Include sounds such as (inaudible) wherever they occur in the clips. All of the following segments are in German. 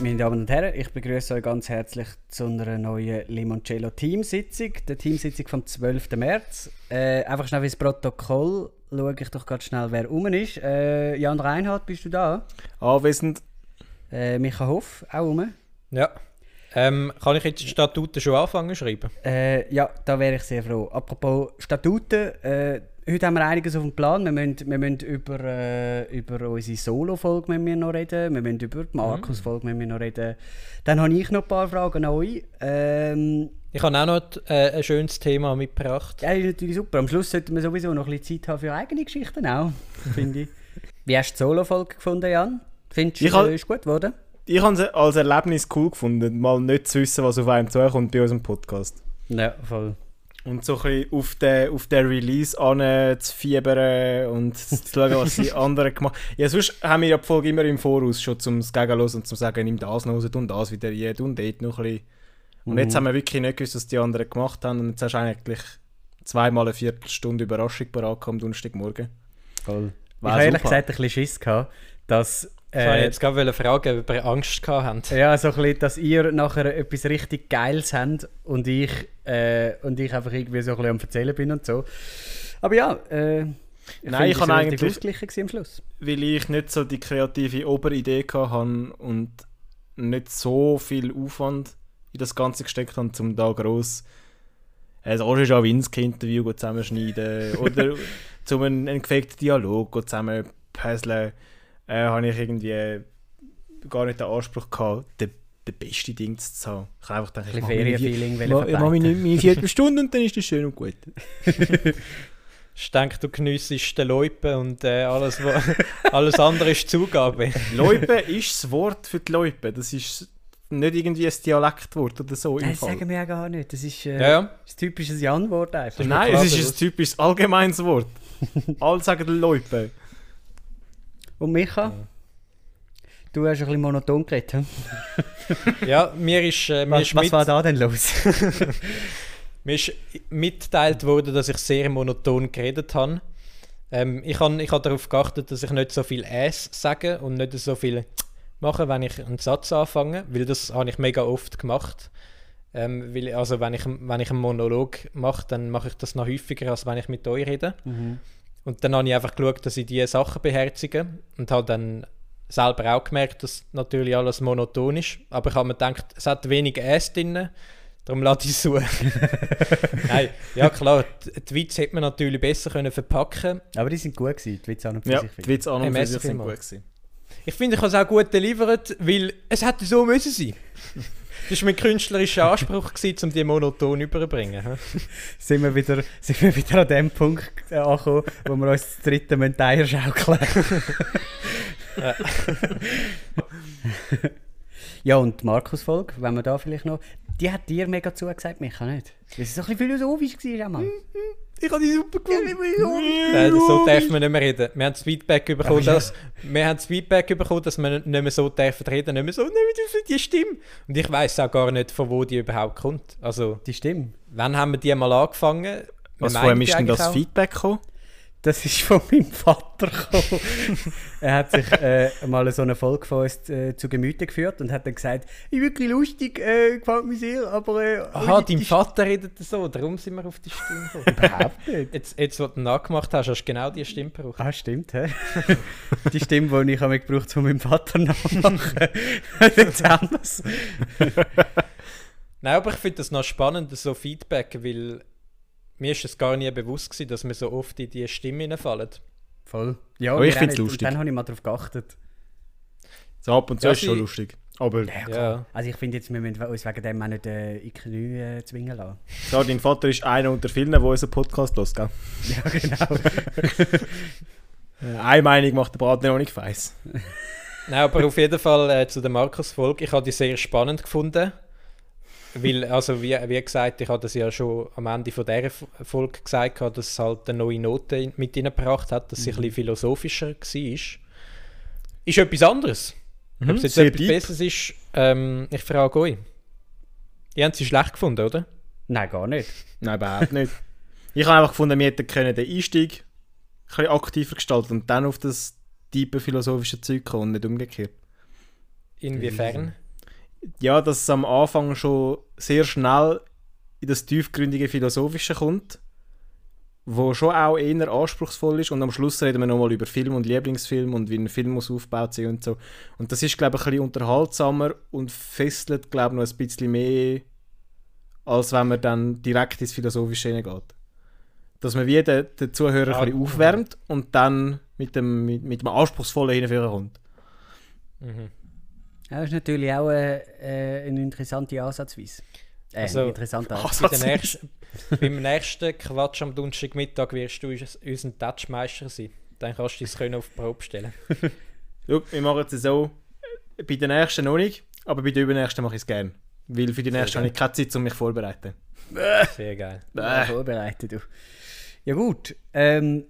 meine Damen und Herren, ich begrüße euch ganz herzlich zu einer neuen Limoncello Teamsitzung, der Teamsitzung vom 12. März. Äh, einfach schnell wie das Protokoll schaue ich doch ganz schnell, wer rum ist. Äh, Jan Reinhardt, bist du da? Anwesend. Äh, Micha Hoff, auch rum? Ja. Ähm, kann ich jetzt die Statuten schon anfangen zu schreiben? Äh, ja, da wäre ich sehr froh. Apropos Statuten, äh, heute haben wir einiges auf dem Plan. Wir müssen, wir müssen über, äh, über unsere Solo-Folge noch reden. Wir müssen über die Markus-Folge noch reden. Dann habe ich noch ein paar Fragen an euch. Ähm, Ich habe auch noch äh, ein schönes Thema mitgebracht. ja, ist natürlich super. Am Schluss sollten wir sowieso noch ein bisschen Zeit haben für eigene Geschichten auch, (laughs) finde ich. Wie hast du die Solo-Folge gefunden, Jan? Findest du, äh, ist gut geworden? Ich habe es als Erlebnis cool gefunden, mal nicht zu wissen, was auf einem zukommt bei unserem Podcast. Ja, voll. Und so ein bisschen auf den, auf den Release an zu fiebern und zu (laughs) schauen, was die anderen gemacht haben. Ja, sonst haben wir ja die Folge immer im Voraus schon zum Gegenlos und zum sagen, nimm das noch raus und das wieder rein und dort noch ein bisschen. Und jetzt haben wir wirklich nicht gewusst, was die anderen gemacht haben. Und jetzt hast du eigentlich zweimal eine Viertelstunde Überraschung parat am Donnerstagmorgen. voll. Ich War habe ehrlich super. gesagt ein bisschen Schiss gehabt, dass... Ich wollte Äh, jetzt gerade fragen, ob ihr Angst gehabt habt. Ja, so ein bisschen, dass ihr nachher etwas richtig Geiles habt und ich, äh, und ich einfach irgendwie so ein bisschen am Erzählen bin und so. Aber ja, äh, Nein, ich es kann relativ eigentlich- ausgeglichen am Schluss. weil ich nicht so die kreative Oberidee hatte und nicht so viel Aufwand in das Ganze gesteckt habe, um da gross ein Orange-Awinski-Interview zusammenschneiden oder (laughs) zum einen, einen gefakten Dialog zusammenpuzzeln, äh, habe ich irgendwie gar nicht den Anspruch gehabt, den, den besten Ding zu haben. Ich habe einfach gedacht, Ein ich mache meine, mache- ich mache meine, meine Viertelstunde und dann ist das schön und gut. (laughs) Ich denke, du geniessest den Leupen und äh, alles, wo, (laughs) alles andere ist Zugabe. Loipe (laughs) ist das Wort für die Loipe. Das ist nicht irgendwie ein Dialektwort oder so im Nein, das Fall. sagen wir ja gar nicht. Das ist äh, Ja, ja. ein typisches Jan-Wort einfach. Nein, es ist ein typisches allgemeines Wort. Alle sagen Loipe. Und Micha? Du hast ein bisschen monoton geredet. hm? (laughs) Ja, mir ist, äh, mir Was, ist, was mit, war da denn los? (laughs) mir ist mitgeteilt worden, dass ich sehr monoton geredet habe. Ähm, ich habe ich hab darauf geachtet, dass ich nicht so viel «äs» sage und nicht so viel mache, wenn ich einen Satz anfange, weil das habe ich mega oft gemacht. Ähm, weil, also wenn ich, wenn ich einen Monolog mache, dann mache ich das noch häufiger, als wenn ich mit euch rede. Und dann habe ich einfach geschaut, dass ich diese Sachen beherzige und habe dann selber auch gemerkt, dass natürlich alles monoton ist. Aber ich habe mir gedacht, es hat wenig «äs» drin, darum lade ich es zu. (laughs) Nein, ja klar, die, die Witze hätte man natürlich besser können verpacken Aber die sind gut gewesen, die Witze an und für Ja, sich, die Witze an und für sich sind gut gewesen. Ich finde, ich habe es auch gut delivert, weil es hätte so müssen sein. Das war mein künstlerischer Anspruch, gewesen, um die monoton überzubringen. sind, wir wieder, sind wir wieder an dem Punkt äh, angekommen, wo wir uns das dritte Menteier schaukeln. Ja. ja, und die Markus-Folge, wenn wir da vielleicht noch... Die hat dir mega zugesagt, Micha, nicht? Weil es so ein bisschen philosophisch auch mal. Ich habe die super gefunden. Nein, so darf man nicht mehr reden. Wir haben das Feedback bekommen, ja. dass, wir haben das Feedback bekommen, dass wir nicht mehr so dürfen reden, nicht mehr so, nicht mehr die Stimme. Und ich weiß auch gar nicht, von wo die überhaupt kommt. Also, Die Stimme. wann haben wir die mal angefangen? Was meinen ist denn das auch? Feedback gekommen? Das ist von meinem Vater gekommen. (laughs) er hat sich äh, mal so eine Folge von uns äh, zu Gemüte geführt und hat dann gesagt, ist wirklich lustig, äh, gefällt mir sehr, aber... Äh, Aha, dein Vater redet so, darum sind wir auf die Stimme gekommen. (laughs) Überhaupt nicht. Jetzt, jetzt, was du nachgemacht hast, hast du genau die Stimme gebraucht. Ah, stimmt, hä? (laughs) die Stimme, die ich habe gebraucht, um meinem Vater nachzumachen. Jetzt anders. Nein, aber ich finde das noch spannend, so Feedback, weil mir ist es gar nie bewusst gewesen, dass wir so oft in die Stimme hineinfallen. Voll. Ja, Aber ich auch nicht. Und lustig. Dann habe ich mal darauf geachtet. So ab und zu Ja, ist schon lustig. Aber Ja. Also ich finde jetzt, wir müssen uns wegen dem auch nicht äh, in Knie äh, zwingen lassen. so, dein Vater ist einer unter vielen, der unseren Podcast hört, gell? (laughs) Ja, genau. (laughs) Eine Meinung macht der Braten noch nicht feiss. Nein, aber auf jeden Fall äh, zu der Markus-Folge. Ich habe die sehr spannend gefunden. Weil, also wie, wie gesagt, ich habe das ja schon am Ende von dieser Folge gesagt, dass es halt eine neue Note mit reingebracht hat, dass sie ein bisschen philosophischer war. Ist etwas anderes. Ob es jetzt sehr etwas deep. Besseres ist, ähm, ich frage euch. Ihr habt sie schlecht gefunden, oder? Nein, gar nicht. Nein, überhaupt nicht. Ich habe einfach gefunden, wir hätten können den Einstieg ein bisschen aktiver gestalten und dann auf das tiefe philosophische Zeug kommen und nicht umgekehrt. Inwiefern? Ja, dass es am Anfang schon sehr schnell in das tiefgründige Philosophische kommt, wo schon auch eher anspruchsvoll ist und am Schluss reden wir nochmal über Film und Lieblingsfilm und wie ein Film muss aufgebaut sein und so. Und das ist, glaube ich, ein bisschen unterhaltsamer und fesselt, glaube ich, noch ein bisschen mehr, als wenn man dann direkt ins Philosophische hineingeht. Dass man wie den, den Zuhörer Ah, ein bisschen aufwärmt und dann mit dem, mit, mit dem Anspruchsvollen hinführen kommt. Mhm. Ja, das ist natürlich auch äh, äh, eine interessante Ansatzweise. Äh, Also, ein interessanter (laughs) Ansatz. Bei der nächsten, beim nächsten Quatsch am Donnerstagmittag wirst du uns- unser Touchmeister sein. Dann kannst du es können auf die Probe stellen. (laughs) Schau, wir machen es so, bei den nächsten noch nicht, aber bei den übernächsten mache ich es gerne. Weil für die nächsten geil. habe ich keine Zeit, um mich vorzubereiten. (laughs) Sehr geil. Ja, vorbereitet, du. Ja gut, ähm,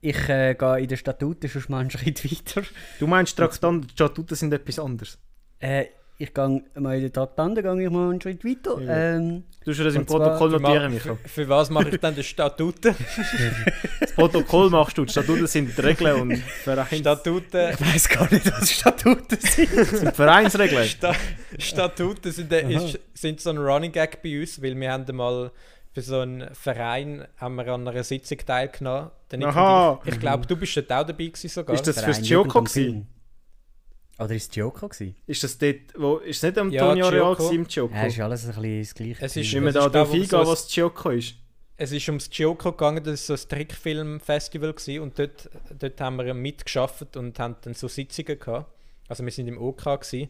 ich äh, gehe in den Statuten schon mal einen Schritt weiter. Du meinst, Traktanten, die Statuten sind etwas anderes. Äh, ich gehe mal in den Traktanten gehe ich mal einen Schritt weiter. Ja. Ähm, Du hast das im Protokoll notieren, Michael. für, für was mache ich dann den Statuten? (laughs) (laughs) Das Protokoll machst du, die Statuten sind die Regeln und Vereins Statuten, ich weiß gar nicht, was Statuten sind. (laughs) sind Vereinsregeln. Sta Statuten sind, äh, ist, sind so ein Running Gag bei uns, weil wir haben mal für so einen Verein haben wir an einer Sitzung teilgenommen. Aha. Ich, ich glaube, du bist dort auch dabei gewesen sogar. Ist das Verein fürs und gewesen? Oder ist es Gioco gewesen? Ist das dort, wo, ist es nicht am Ja, Toni Areal Gioco. gewesen, im Gioco? Ja, ist alles ein bisschen das Gleiche. Es ist- das da drauf ich, eingehen, so was Gioco ist. Es ist ums Gioco gegangen, das war so ein Trickfilm-Festival gewesen und dort, dort haben wir mitgeschafft und haben dann so Sitzungen gehabt. Also wir sind im OK gewesen.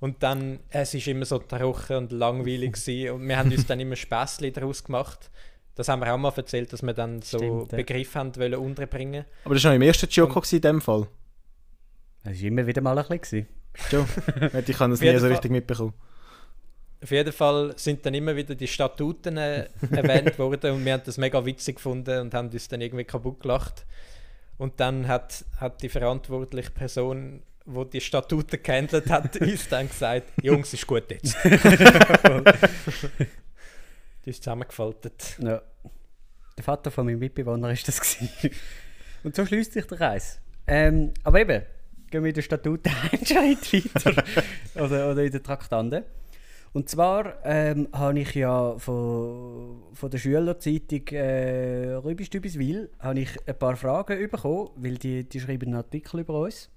Und dann, es ist immer so trocken und langweilig (laughs) gewesen und wir haben uns dann immer Späßchen daraus gemacht. Das haben wir auch mal erzählt, dass wir dann so Stimmt, ja. Begriffe haben wollen unterbringen. Aber das war noch im ersten Gioco gewesen, in dem Fall. Das war immer wieder mal ein bisschen. Schon. ich habe das nie so richtig mitbekommen. Auf jeden Fall sind dann immer wieder die Statuten äh, (laughs) erwähnt worden und wir haben das mega witzig gefunden und haben uns dann irgendwie kaputt gelacht. Und dann hat, hat die verantwortliche Person, die die Statuten gehandelt hat, (laughs) uns dann gesagt, Jungs, ist gut jetzt. (laughs) die ist zusammengefaltet. Ja. Der Vater von meinem Mitbewohner war das. Gewesen. Und so schließt sich der Kreis. Ähm, aber eben, gehen wir in den Statuten (laughs) Schritt weiter. oder, oder in den Traktanten. Und zwar ähm, habe ich ja von, von der Schülerzeitung äh, Rübistübiswil habe ich ein paar Fragen bekommen, weil die, die schreiben einen Artikel über uns.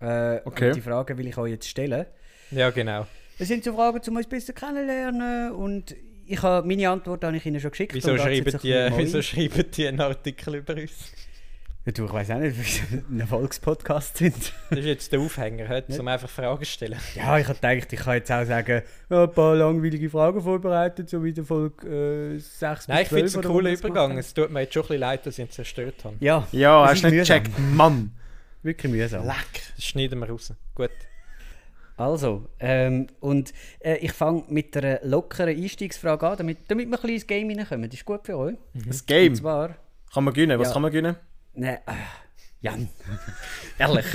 Äh, Okay. Und die Fragen will ich euch jetzt stellen. Ja, genau. Das sind so Fragen, um uns besser kennenlernen und ich habe, meine Antwort habe ich Ihnen schon geschickt. Wieso schreiben, die, wieso schreiben die einen Artikel über uns? Ja, du, ich weiß auch nicht, wie ein Erfolgspodcast sind. Das ist jetzt der Aufhänger, heute, um einfach Fragen zu stellen. Ja, ich habe gedacht, ich kann jetzt auch sagen, ja, ein paar langweilige Fragen vorbereitet, so wie der Folge äh, 6 Nein, ich finde es ein cooler das Übergang. Es tut mir jetzt schon ein bisschen leid, dass ich ihn zerstört habe. haben. Ja, Ja, hast du nicht mühsam. gecheckt, Mann. wirklich mühsam. Leck. Das schneiden wir raus. Gut. Also, ähm, und äh, ich fange mit einer lockeren Einstiegsfrage an, damit, damit wir ein bisschen ins Game reinkommen. Das ist gut für euch. Das Und Game. zwar, Kann man gewinnen? Was Ja. kann man gewinnen? Ne, äh, Jan, (laughs) ehrlich.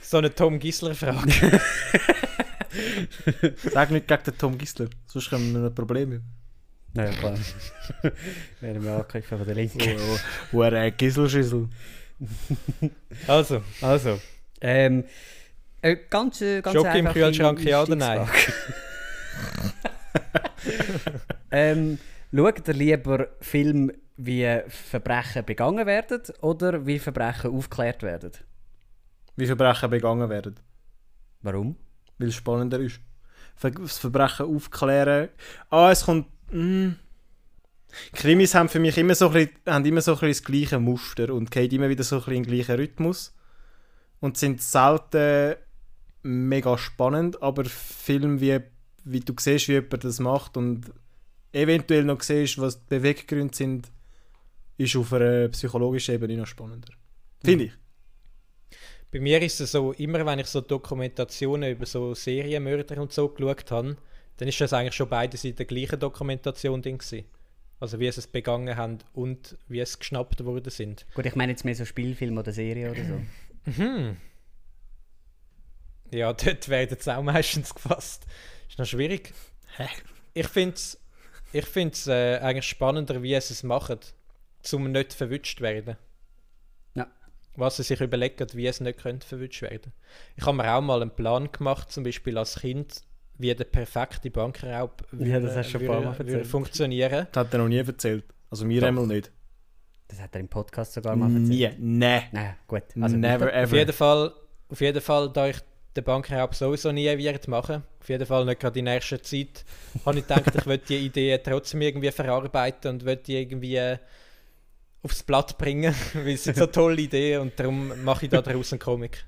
So eine Tom Gisler-Frage. (laughs) Sag nicht gegen den Tom Gisler, sonst (laughs) haben wir ein Problem. Nein, klar. Werden wir angegriffen von der Linken. Oh, oh, ein Gisselschüssel. Also, Also, ähm, äh, ganz, äh, ganz Schoki im Kühlschrank, ja oder nein? Ähm, schaut ihr lieber Filme, wie Verbrechen begangen werden oder wie Verbrechen aufgeklärt werden? Wie Verbrechen begangen werden. Warum? Weil es spannender ist. Das Verbrechen aufklären. Ah, es kommt. Mm. Krimis haben für mich immer so ein bisschen, haben immer so ein bisschen das gleiche Muster und gehen immer wieder so ein bisschen in den gleichen Rhythmus. Und sind selten mega spannend, aber Filme, wie, wie du siehst, wie jemand das macht und eventuell noch siehst, was die Beweggründe sind, ist auf einer psychologischen Ebene noch spannender. Finde ich. bei mir ist es so, immer wenn ich so Dokumentationen über so Serienmörder und so geschaut habe, dann ist das eigentlich schon beides in der gleichen Dokumentation drin gewesen. Also wie sie es begangen haben und wie es geschnappt worden sind. Gut, ich meine jetzt mehr so Spielfilm oder Serie oder so. Mhm. Ja, (laughs) dort werden sie auch meistens gefasst. Ist noch schwierig. Ich finde es ich find's, äh, eigentlich spannender, wie sie es machen, um nicht verwünscht werden. Ja. Was sie sich überlegen, wie es nicht könnte verwünscht werden. Ich habe mir auch mal einen Plan gemacht, zum Beispiel als Kind wie der perfekte Bankraub Ja, das hast würde, würde erzählt. funktionieren. Das hat er noch nie erzählt. Also mir einmal nicht. Das hat er im Podcast sogar mal erzählt. Nie. Nee. Nein, gut. Also Never bitte. Auf ever. jeden Fall, auf jeden Fall, da ich den Bankraub sowieso nie werde machen, auf jeden Fall nicht gerade in nächster Zeit, habe ich gedacht, ich (laughs) will die Idee trotzdem irgendwie verarbeiten und will die irgendwie äh, aufs Blatt bringen, (laughs) weil es sind so tolle Ideen und darum mache ich da daraus einen Comic.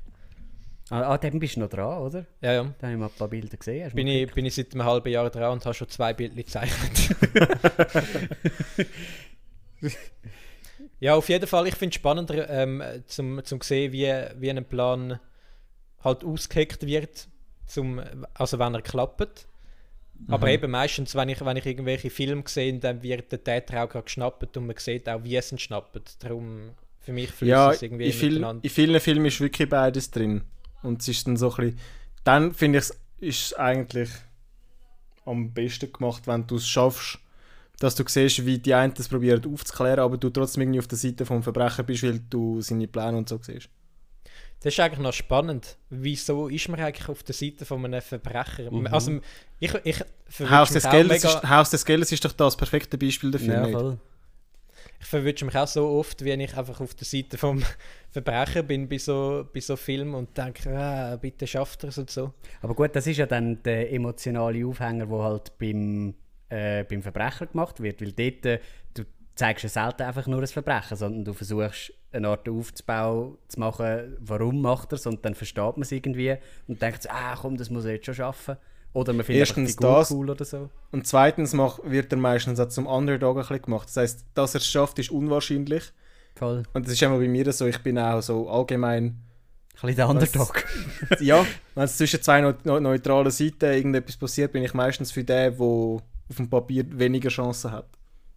Ah, ah, dann bist du noch dran, oder? Ja, ja. Da habe ich mal ein paar Bilder gesehen. Bin ich, bin ich seit einem halben Jahr dran und habe schon zwei Bilder gezeichnet. (laughs) ja, auf jeden Fall, ich finde es spannender, ähm, zum, zum sehen, wie, wie ein Plan halt ausgeheckt wird, zum, also wenn er klappt. Aber Mhm. eben meistens, wenn ich, wenn ich irgendwelche Filme sehe, dann wird der Täter auch gerade geschnappt und man sieht auch, wie es ihn schnappt. Darum, für mich fließt Ja, es irgendwie in, viel, in vielen Filmen ist wirklich beides drin. Und es ist dann so ein bisschen. Dann finde ich es ist eigentlich am besten gemacht, wenn du es schaffst, dass du siehst, wie die einen das probieren aufzuklären, aber du trotzdem irgendwie auf der Seite vom Verbrecher bist, weil du seine Pläne und so siehst. Das ist eigentlich noch spannend. Wieso ist man eigentlich auf der Seite von einem Verbrecher? Mhm. Also, ich, ich Haus des, Geldes ist, Haus des Geldes ist doch das perfekte Beispiel dafür. Ja, voll. ich verwünsche mich auch so oft, wie ich einfach auf der Seite vom (laughs) Verbrecher bin bei so, bei so Filmen und denke, ah, bitte schafft er es und so. Aber gut, das ist ja dann der emotionale Aufhänger, der halt beim, äh, beim Verbrecher gemacht wird. Weil dort, du zeigst ja selten einfach nur ein Verbrechen, sondern du versuchst eine Art Aufbau zu machen, warum macht er es und dann versteht man es irgendwie und denkt, ah komm, das muss er jetzt schon schaffen. Oder man findet Erstens das. cool oder so. Und zweitens mach, wird er meistens auch zum Underdog ein bisschen gemacht. Das heißt, dass er es schafft, ist unwahrscheinlich. Voll. Und das ist immer bei mir so, ich bin auch so allgemein Ein bisschen der Underdog. (laughs) ja, wenn es zwischen zwei neu neu- neutralen Seiten irgendetwas passiert, bin ich meistens für den, der auf dem Papier weniger Chancen hat.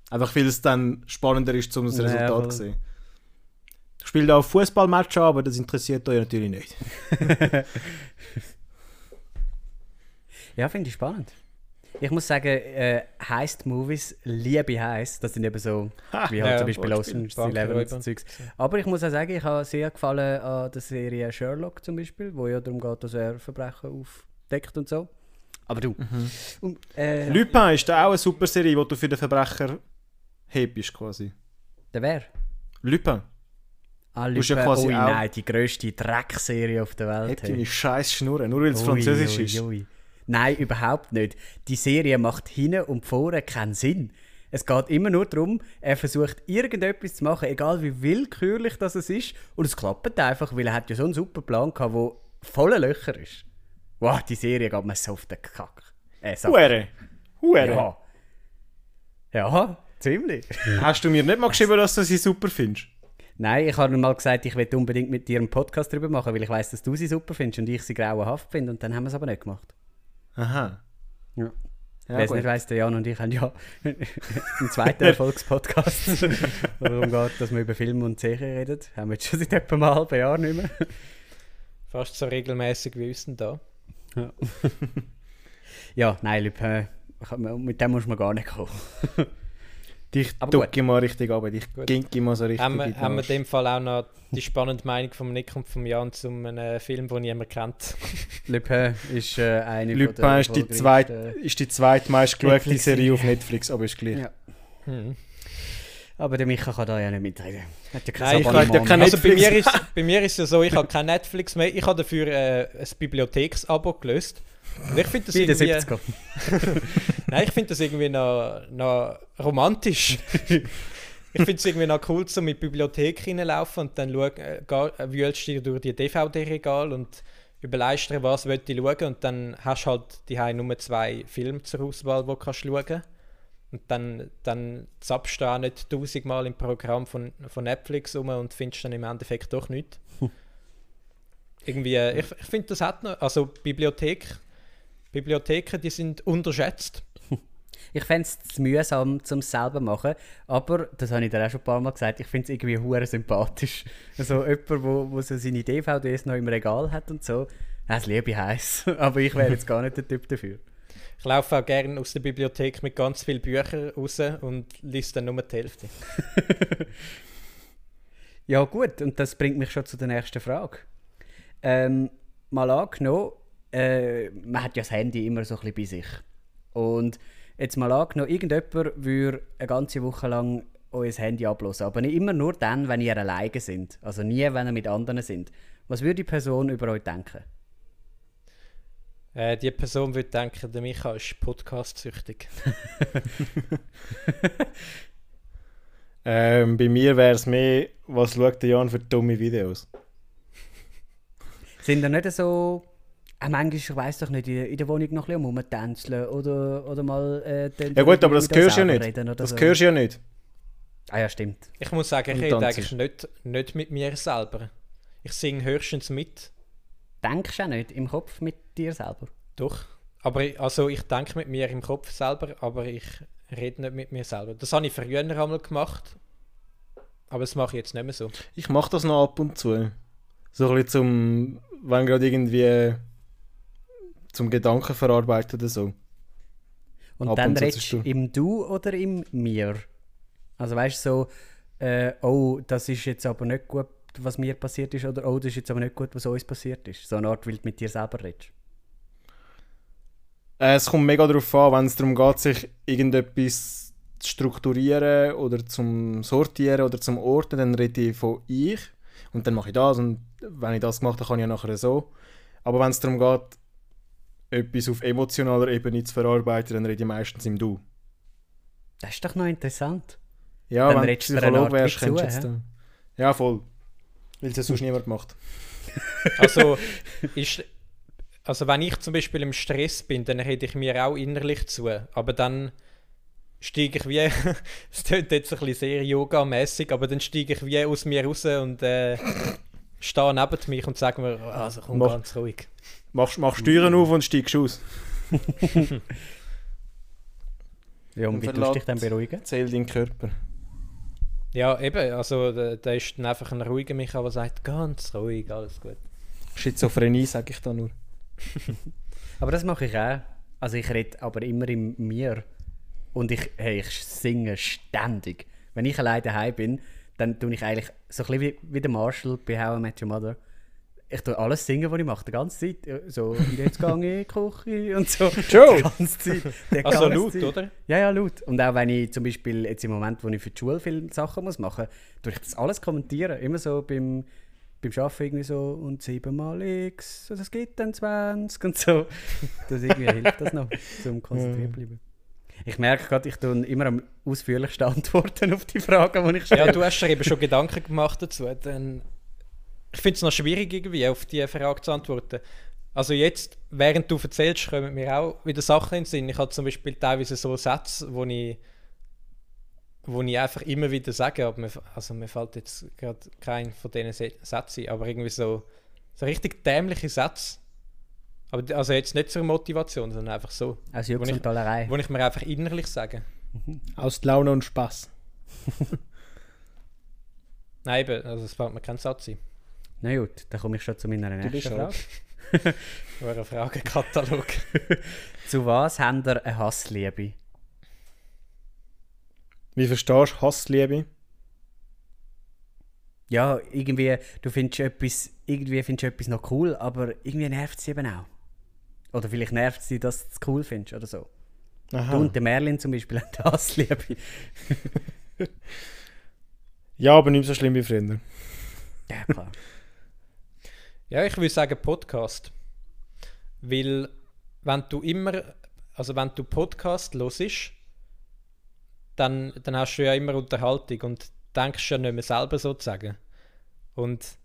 Einfach weil es dann spannender ist, um das Ja, Resultat zu sehen. Ich spiele auch Fußballmatch an, aber das interessiert euch natürlich nicht. (laughs) Ja, finde ich spannend. Ich muss sagen, äh, Heist-Movies liebe ich Heist. Das sind eben so, wie halt Ja, zum Beispiel Ocean's Eleven und so. Zeugs. Aber ich muss auch sagen, ich habe sehr gefallen an der Serie Sherlock zum Beispiel, wo ja darum geht, dass er Verbrechen aufdeckt und so. Aber du. Und, äh, Lupin ist da auch eine super Serie, wo du für den Verbrecher hebst quasi. der wer? Lupin. Ah, Du hast ja Lupin. quasi oh auch- nein, die grösste Dreckserie auf der Welt. Hat deine scheiß Schnurren, nur weil es französisch Ui, ist. ui, ui. Nein, überhaupt nicht. Die Serie macht hinten und vorne keinen Sinn. Es geht immer nur darum, er versucht irgendetwas zu machen, egal wie willkürlich das es ist. Und es klappt einfach, weil er hat ja so einen super Plan gehabt, der voller Löcher ist. Wow, die Serie geht mir so auf den Kack. Äh, Sack. Hure. Hure. Ja. Ja, ziemlich. (laughs) Hast du mir nicht mal geschrieben, dass du sie super findest? Nein, ich habe mal gesagt, ich will unbedingt mit dir einen Podcast darüber machen, weil ich weiß, dass du sie super findest und ich sie grauenhaft finde. Und dann haben wir es aber nicht gemacht. Aha. Ja. Ja, Wer es nicht weiss, der Jan und ich haben ja (laughs) einen zweiten (laughs) Erfolgspodcast, wo darum geht, dass wir über Filme und Serien reden. Haben wir jetzt schon seit etwa einem halben Jahr nicht mehr. Fast so regelmäßig wie uns da. Ja, nein, Lupin, mit dem muss man gar nicht kommen. Dich ducke mal richtig ab, dich ginke mal so richtig Haben wir, haben wir in dem Fall auch noch die spannende Meinung von Nick und von Jan zu einem Film, den niemand kennt. (laughs) Lupin ist äh, eine Lupin der ist die, zweit, ist die zweitmeist geschaute Netflix-Serie. Serie auf Netflix, aber ist gleich. Ja. Hm. Aber der Micha kann da ja nicht mitreden. Hat ja kein Nein, ich halt ja kein. Also bei mir, ist, bei mir ist es ja so, ich habe kein Netflix mehr. Ich habe dafür äh, ein Bibliotheksabo gelöst. Und ich finde das, Bei den irgendwie, 70er. (laughs) nein, ich find das irgendwie noch, noch romantisch. ich finde es irgendwie noch cool, so mit die Bibliothek reinlaufen und dann schau, äh, wühlst du durch die DVD-Regal und überlegst dir, was willst du schauen und dann hast du halt die nur zwei Filme zur Auswahl, die du kannst schauen und dann, dann zappst du auch nicht tausendmal im Programm von, von Netflix um und findest dann im Endeffekt doch nichts. (laughs) Irgendwie, ich, ich finde, das hat noch, also Bibliothek, Bibliotheken, die sind unterschätzt. (laughs) Ich fände es mühsam, zum selber machen. Aber, das habe ich dir auch schon ein paar Mal gesagt, ich finde es irgendwie hure sympathisch. Also jemand, wo, wo so seine DVDs noch im Regal hat und so. Das liebe ich heiß. (laughs) Aber ich wäre jetzt gar nicht der Typ dafür. Ich laufe auch gerne aus der Bibliothek mit ganz vielen Büchern raus und lese dann nur die Hälfte. (laughs) Ja gut, und das bringt mich schon zu der nächsten Frage. Ähm, mal angenommen, äh, man hat ja das Handy immer so ein bisschen bei sich. Und jetzt mal angenommen, irgendjemand würde eine ganze Woche lang euer Handy ablosen, aber nicht immer nur dann, wenn ihr alleine sind. Also nie, wenn ihr mit anderen sind. Was würde die Person über euch denken? Äh, die Person würde denken, der Micha ist podcast-süchtig. (laughs) Ähm, bei mir wäre es mehr, was schaut der Jan für dumme Videos? Sind ihr nicht so. Äh, manchmal, ich weiss doch nicht, in der Wohnung noch ein bisschen rumtänzeln oder, oder mal. Äh, den- Ja gut, aber das mit euch hörst du ja nicht. Das so. hörst du ja nicht. Ah ja, stimmt. Ich muss sagen, ich rede eigentlich nicht, nicht mit mir selber. Ich singe höchstens mit. Denkst du auch nicht im Kopf mit dir selber? Doch. Aber ich, also ich denke mit mir im Kopf selber, aber ich rede nicht mit mir selber. Das habe ich früher einmal gemacht. Aber das mache ich jetzt nicht mehr so. Ich mache das noch ab und zu. So ein bisschen zum, wenn gerade irgendwie zum Gedanken verarbeiten oder so. Und Ab dann und zu redest du. im Du oder im Mir? Also weißt du so, äh, oh, das ist jetzt aber nicht gut, was mir passiert ist, oder oh, das ist jetzt aber nicht gut, was uns passiert ist. So eine Art, weil du mit dir selber redest. Äh, es kommt mega darauf an, wenn es darum geht, sich irgendetwas zu strukturieren oder zum Sortieren oder zum Orten, dann rede ich von ich und dann mache ich das und wenn ich das gemacht habe, kann ich ja nachher so. Aber wenn es darum geht, etwas auf emotionaler Ebene zu verarbeiten, dann rede ich meistens im Du. Das ist doch noch interessant. Ja, Dann wenn du Art wärst, könntest du jetzt. Ja, voll. Weil es ja sonst (laughs) niemand macht. Also, (laughs) ist, also wenn ich zum Beispiel im Stress bin, dann rede ich mir auch innerlich zu. Aber dann steige ich wie, (laughs) es klingt jetzt ein bisschen sehr yoga-mäßig, aber dann steige ich wie aus mir raus und äh, stehe neben mich und sage mir, also komm Mach- ganz ruhig. Machst, machst Steuern auf und steigst aus. (laughs) Ja, und Und wie tust du dich dann beruhigen? Zähl deinen Körper. Ja, eben, also da, da ist dann einfach ein ruhiger Micha, der sagt, ganz ruhig, alles gut. Schizophrenie, sage ich da nur. (laughs) Aber das mache ich auch. Also ich rede aber immer in mir. Und ich, hey, ich singe ständig. Wenn ich alleine daheim bin, dann tue ich eigentlich so ein bisschen wie, wie der Marshall bei How I Met Your Mother. Ich tue alles singen, was ich mache, die ganze Zeit. So, jetzt gehe ich Küche und so. (laughs) Joe! Die ganze Zeit. Die Also ganze laut, Zeit. oder? Ja, ja, laut. Und auch wenn ich zum Beispiel jetzt im Moment, wo ich für die Schule viele Sachen muss machen muss, tue ich das alles kommentieren. Immer so beim, beim Arbeiten irgendwie so und 7 mal x, das gibt dann 20 und so. (laughs) Das irgendwie hilft das noch, zum konzentriert bleiben. Ich merke gerade, ich tue immer am ausführlichsten (laughs) antworten auf die Fragen, die ich stelle. Ja, du hast dir eben schon Gedanken gemacht dazu. Dann, ich finde es noch schwierig, irgendwie auf diese Frage zu antworten. Also jetzt, während du erzählst, kommen mir auch wieder Sachen in den Sinn. Ich habe zum Beispiel teilweise so Sätze, wo ich, wo ich einfach immer wieder sage, aber mir, also mir fällt jetzt gerade kein von diesen Se- Sätzen ein, aber irgendwie so, so richtig dämliche Sätze. Aber also jetzt nicht zur Motivation, sondern einfach so, Aus Jux Wo ich- und Tollerei. wo ich mir einfach innerlich sage. Aus Laune und Spaß. (laughs) Nein, eben, also es fällt mir kein Satz ein. Na gut, dann komme ich schon zu meiner Du bist nächsten. Frage. Nur (laughs) ein Fragenkatalog. (laughs) Zu was habt ihr eine Hassliebe? Wie verstehst du Hassliebe? Ja, irgendwie, du findest etwas, irgendwie findest du etwas noch cool, aber irgendwie nervt es dich eben auch. Oder vielleicht nervt es dich, dass du es cool findest oder so. Aha. Du und der Merlin zum Beispiel (laughs) haben Hassliebe. Ja, aber nicht so schlimm wie früher. Ja, (laughs) klar. Ja, ich würde sagen Podcast. Weil, wenn du immer, also wenn du Podcast hörst, dann, dann hast du ja immer Unterhaltung und denkst ja nicht mehr selber sozusagen. Und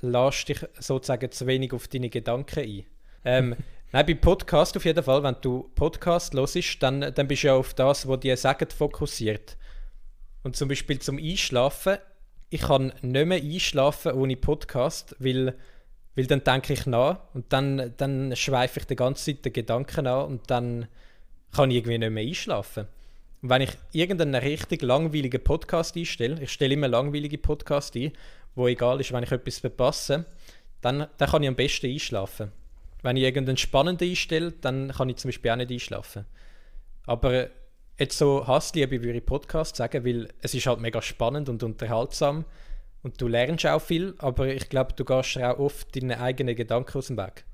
lässt dich sozusagen zu wenig auf deine Gedanken ein. Ähm, (laughs) nein, bei Podcast auf jeden Fall, wenn du Podcast hörst, dann, dann bist du ja auf das, was die sagen, fokussiert. Und zum Beispiel zum Einschlafen, ich kann nicht mehr einschlafen ohne Podcast, weil, weil dann denke ich nach und dann, dann schweife ich die ganze Zeit den Gedanken an und dann kann ich irgendwie nicht mehr einschlafen. Wenn ich irgendeinen richtig langweiligen Podcast einstelle, ich stelle immer langweilige Podcasts ein, wo egal ist, wenn ich etwas verpasse, dann, dann kann ich am besten einschlafen. Wenn ich irgendeinen spannenden einstelle, dann kann ich zum Beispiel auch nicht einschlafen. Aber jetzt so Hassliebe würde ich Podcast sagen, weil es ist halt mega spannend und unterhaltsam und du lernst auch viel, aber ich glaube, du gehst auch oft deine eigenen Gedanken aus dem Weg.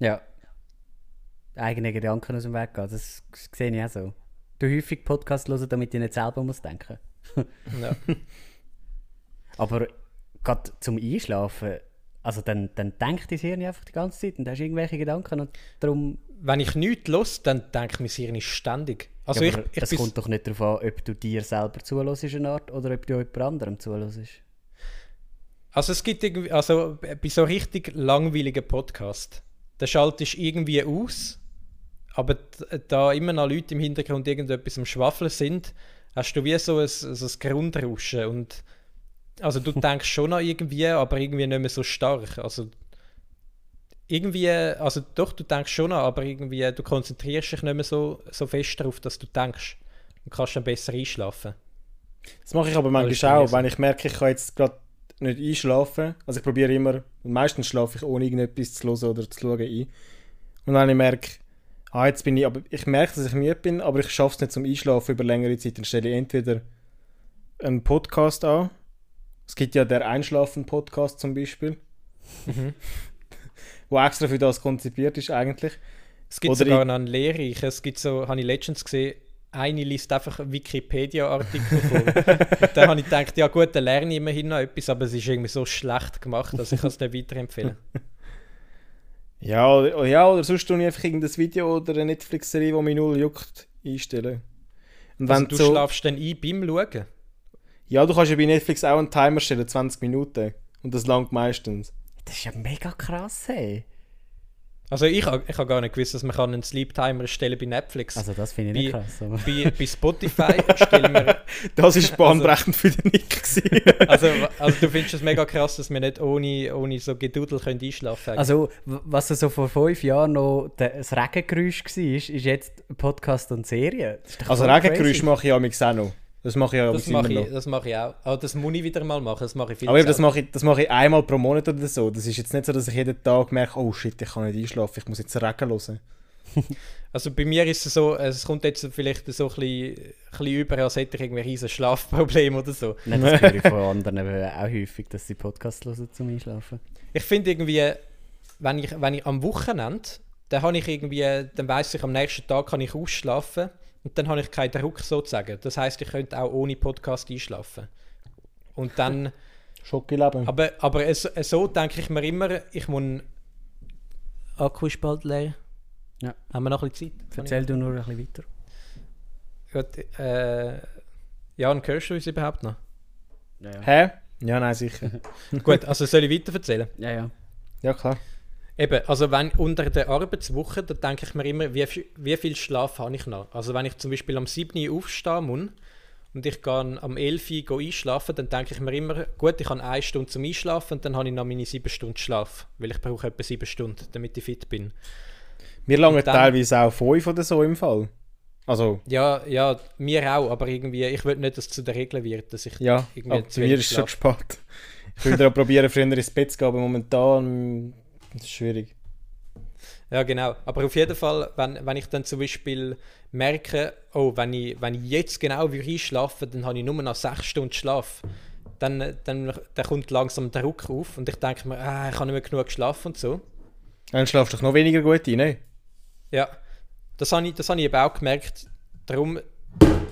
Ja. Eigene Gedanken aus dem Weg gehen, das sehe ich auch so. Du häufig Podcast hören, damit ich nicht selber muss denken. Ja. (laughs) Aber gerade zum Einschlafen, also dann, dann denkt dein Hirn einfach die ganze Zeit und hast irgendwelche Gedanken und darum... Wenn ich nichts los, dann denke ich, mein Hirn ist ständig. Also ja, ich, ich es bin- kommt doch nicht darauf an, ob du dir selber zuhörst, eine Art, oder ob du jemand anderem zuhörst. Also es gibt irgendwie, also bei so richtig langweiligen Podcast, da schaltest du irgendwie aus, aber d- da immer noch Leute im Hintergrund irgendetwas am Schwafeln sind, hast du wie so ein, so ein Grundrauschen und also du (laughs) denkst schon noch irgendwie, aber irgendwie nicht mehr so stark. Also irgendwie, also doch, du denkst schon noch, aber irgendwie, du konzentrierst dich nicht mehr so, so fest darauf, dass du denkst und kannst dann besser einschlafen. Das mache ich aber manchmal auch, wenn ich merke, ich kann jetzt gerade nicht einschlafen. Also ich probiere immer, und meistens schlafe ich ohne irgendetwas zu hören oder zu schauen ein. Und wenn ich merke, ah, jetzt bin ich, aber ich merke, dass ich müde bin, aber ich schaffe es nicht zum Einschlafen über längere Zeit, dann stelle ich entweder einen Podcast an. Es gibt ja der Einschlafen-Podcast zum Beispiel, Mhm. (laughs) wo extra für das konzipiert ist eigentlich. Es gibt Oder sogar ich- noch einen Lehrreich. Es gibt so, habe ich letztens gesehen, eine liest einfach Wikipedia-Artikel vor. (laughs) Und dann habe ich gedacht, ja gut, dann lerne ich immerhin noch etwas, aber es ist irgendwie so schlecht gemacht, dass ich es nicht weiterempfehlen (laughs) Ja, oder, ja, oder sonst tue ich einfach irgendein Video oder eine Netflix-Serie, die mich null juckt, einstellen. Und Also du so, schlafst dann ein beim Schauen. Ja, du kannst ja bei Netflix auch einen Timer stellen, 20 Minuten. Und das langt meistens. Das ist ja mega krass, hey. Also ich habe ich ha gar nicht gewusst, dass man kann einen Sleep-Timer stellen bei Netflix. Also das finde ich nicht Wie- krass. Aber. bei, bei Spotify stellen wir... (laughs) Das war bahnbrechend für den Nick. (laughs) Also, also du findest es mega krass, dass wir nicht ohne, ohne so Gedudel können einschlafen können. Also, was so vor fünf Jahren noch das Regengeräusch war, ist, ist jetzt Podcast und Serie. Ist also Regengeräusch mache ich auch auch noch. Das mache ich ja das immer mache noch. ich, das mache ich auch. Aber das muss ich wieder mal machen. Das mache ich viel Aber eben, das mache, ich, das mache ich einmal pro Monat oder so. Das ist jetzt nicht so, dass ich jeden Tag merke, oh shit, ich kann nicht einschlafen, ich muss jetzt Regen hören. Also bei mir ist es so, es kommt jetzt vielleicht so ein bisschen, ein bisschen über, als hätte ich irgendwie ein Schlafproblem oder so. Nein, das höre ich von anderen auch häufig, dass sie Podcasts hören zum Einschlafen. Ich finde irgendwie, wenn ich, wenn ich am Wochenende, dann habe ich irgendwie, dann weiß ich, am nächsten Tag kann ich ausschlafen und dann habe ich keinen Druck sozusagen. Das heißt, ich könnte auch ohne Podcast einschlafen. Und dann, (laughs) Schockeleben. aber, aber es, so denke ich mir immer, ich muss... Akku ist bald leer. Ja. Haben wir noch ein bisschen Zeit? Erzähl du nur ein bisschen weiter. Gut, äh, Jan, hörst du uns überhaupt noch? Ja, ja. Hä? Ja, nein, sicher. (laughs) Gut, also soll ich weiter erzählen? ja, ja. ja, klar. Eben, also wenn unter der Arbeitswoche, da denke ich mir immer, wie, viel- wie viel Schlaf habe ich noch? Also wenn ich zum Beispiel am 7. Uhr aufstehen muss und ich gehe am 11. Uhr einschlafen, dann denke ich mir immer, gut, ich habe eine Stunde zum Einschlafen und dann habe ich noch meine 7 Stunden Schlaf, weil ich brauche etwa 7 Stunden, damit ich fit bin. Wir langen dann- teilweise auch 5 oder so im Fall. Also, Ja, ja, mir auch, aber irgendwie, ich will nicht, dass es zu der Regel wird, dass ich ja, irgendwie zu mir ist schon gespart. Ich würde auch (laughs) probieren, früher ins Bett zu gehen, aber momentan das ist schwierig. Ja, genau. Aber auf jeden Fall, wenn, wenn ich dann zum Beispiel merke, oh, wenn ich, wenn ich jetzt genau würde einschlafen dann habe ich nur noch sechs Stunden Schlaf, dann, dann, dann kommt langsam der Druck auf und ich denke mir, ah, ich habe nicht mehr genug geschlafen und so. Dann schlafst du noch weniger gut ein, ne? Ja, das habe ich, das habe ich eben auch gemerkt. Darum,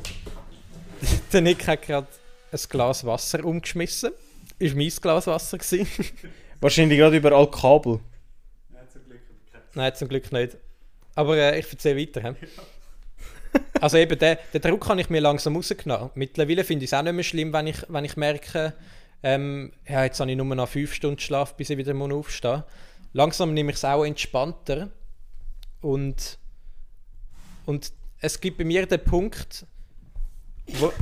(laughs) der Nick hat gerade ein Glas Wasser umgeschmissen. Ist mein Glas Wasser gewesen. (laughs) Wahrscheinlich gerade überall Kabel. Nein, zum Glück nicht. Aber äh, ich erzähle weiter. hä? (laughs) also eben, den, den Druck habe ich mir langsam rausgenommen. Mittlerweile finde ich es auch nicht mehr schlimm, wenn ich, wenn ich merke, ähm, ja, jetzt habe ich nur noch fünf Stunden Schlaf, bis ich wieder mal aufstehe. Langsam nehme ich es auch entspannter. Und, und es gibt bei mir den Punkt, wo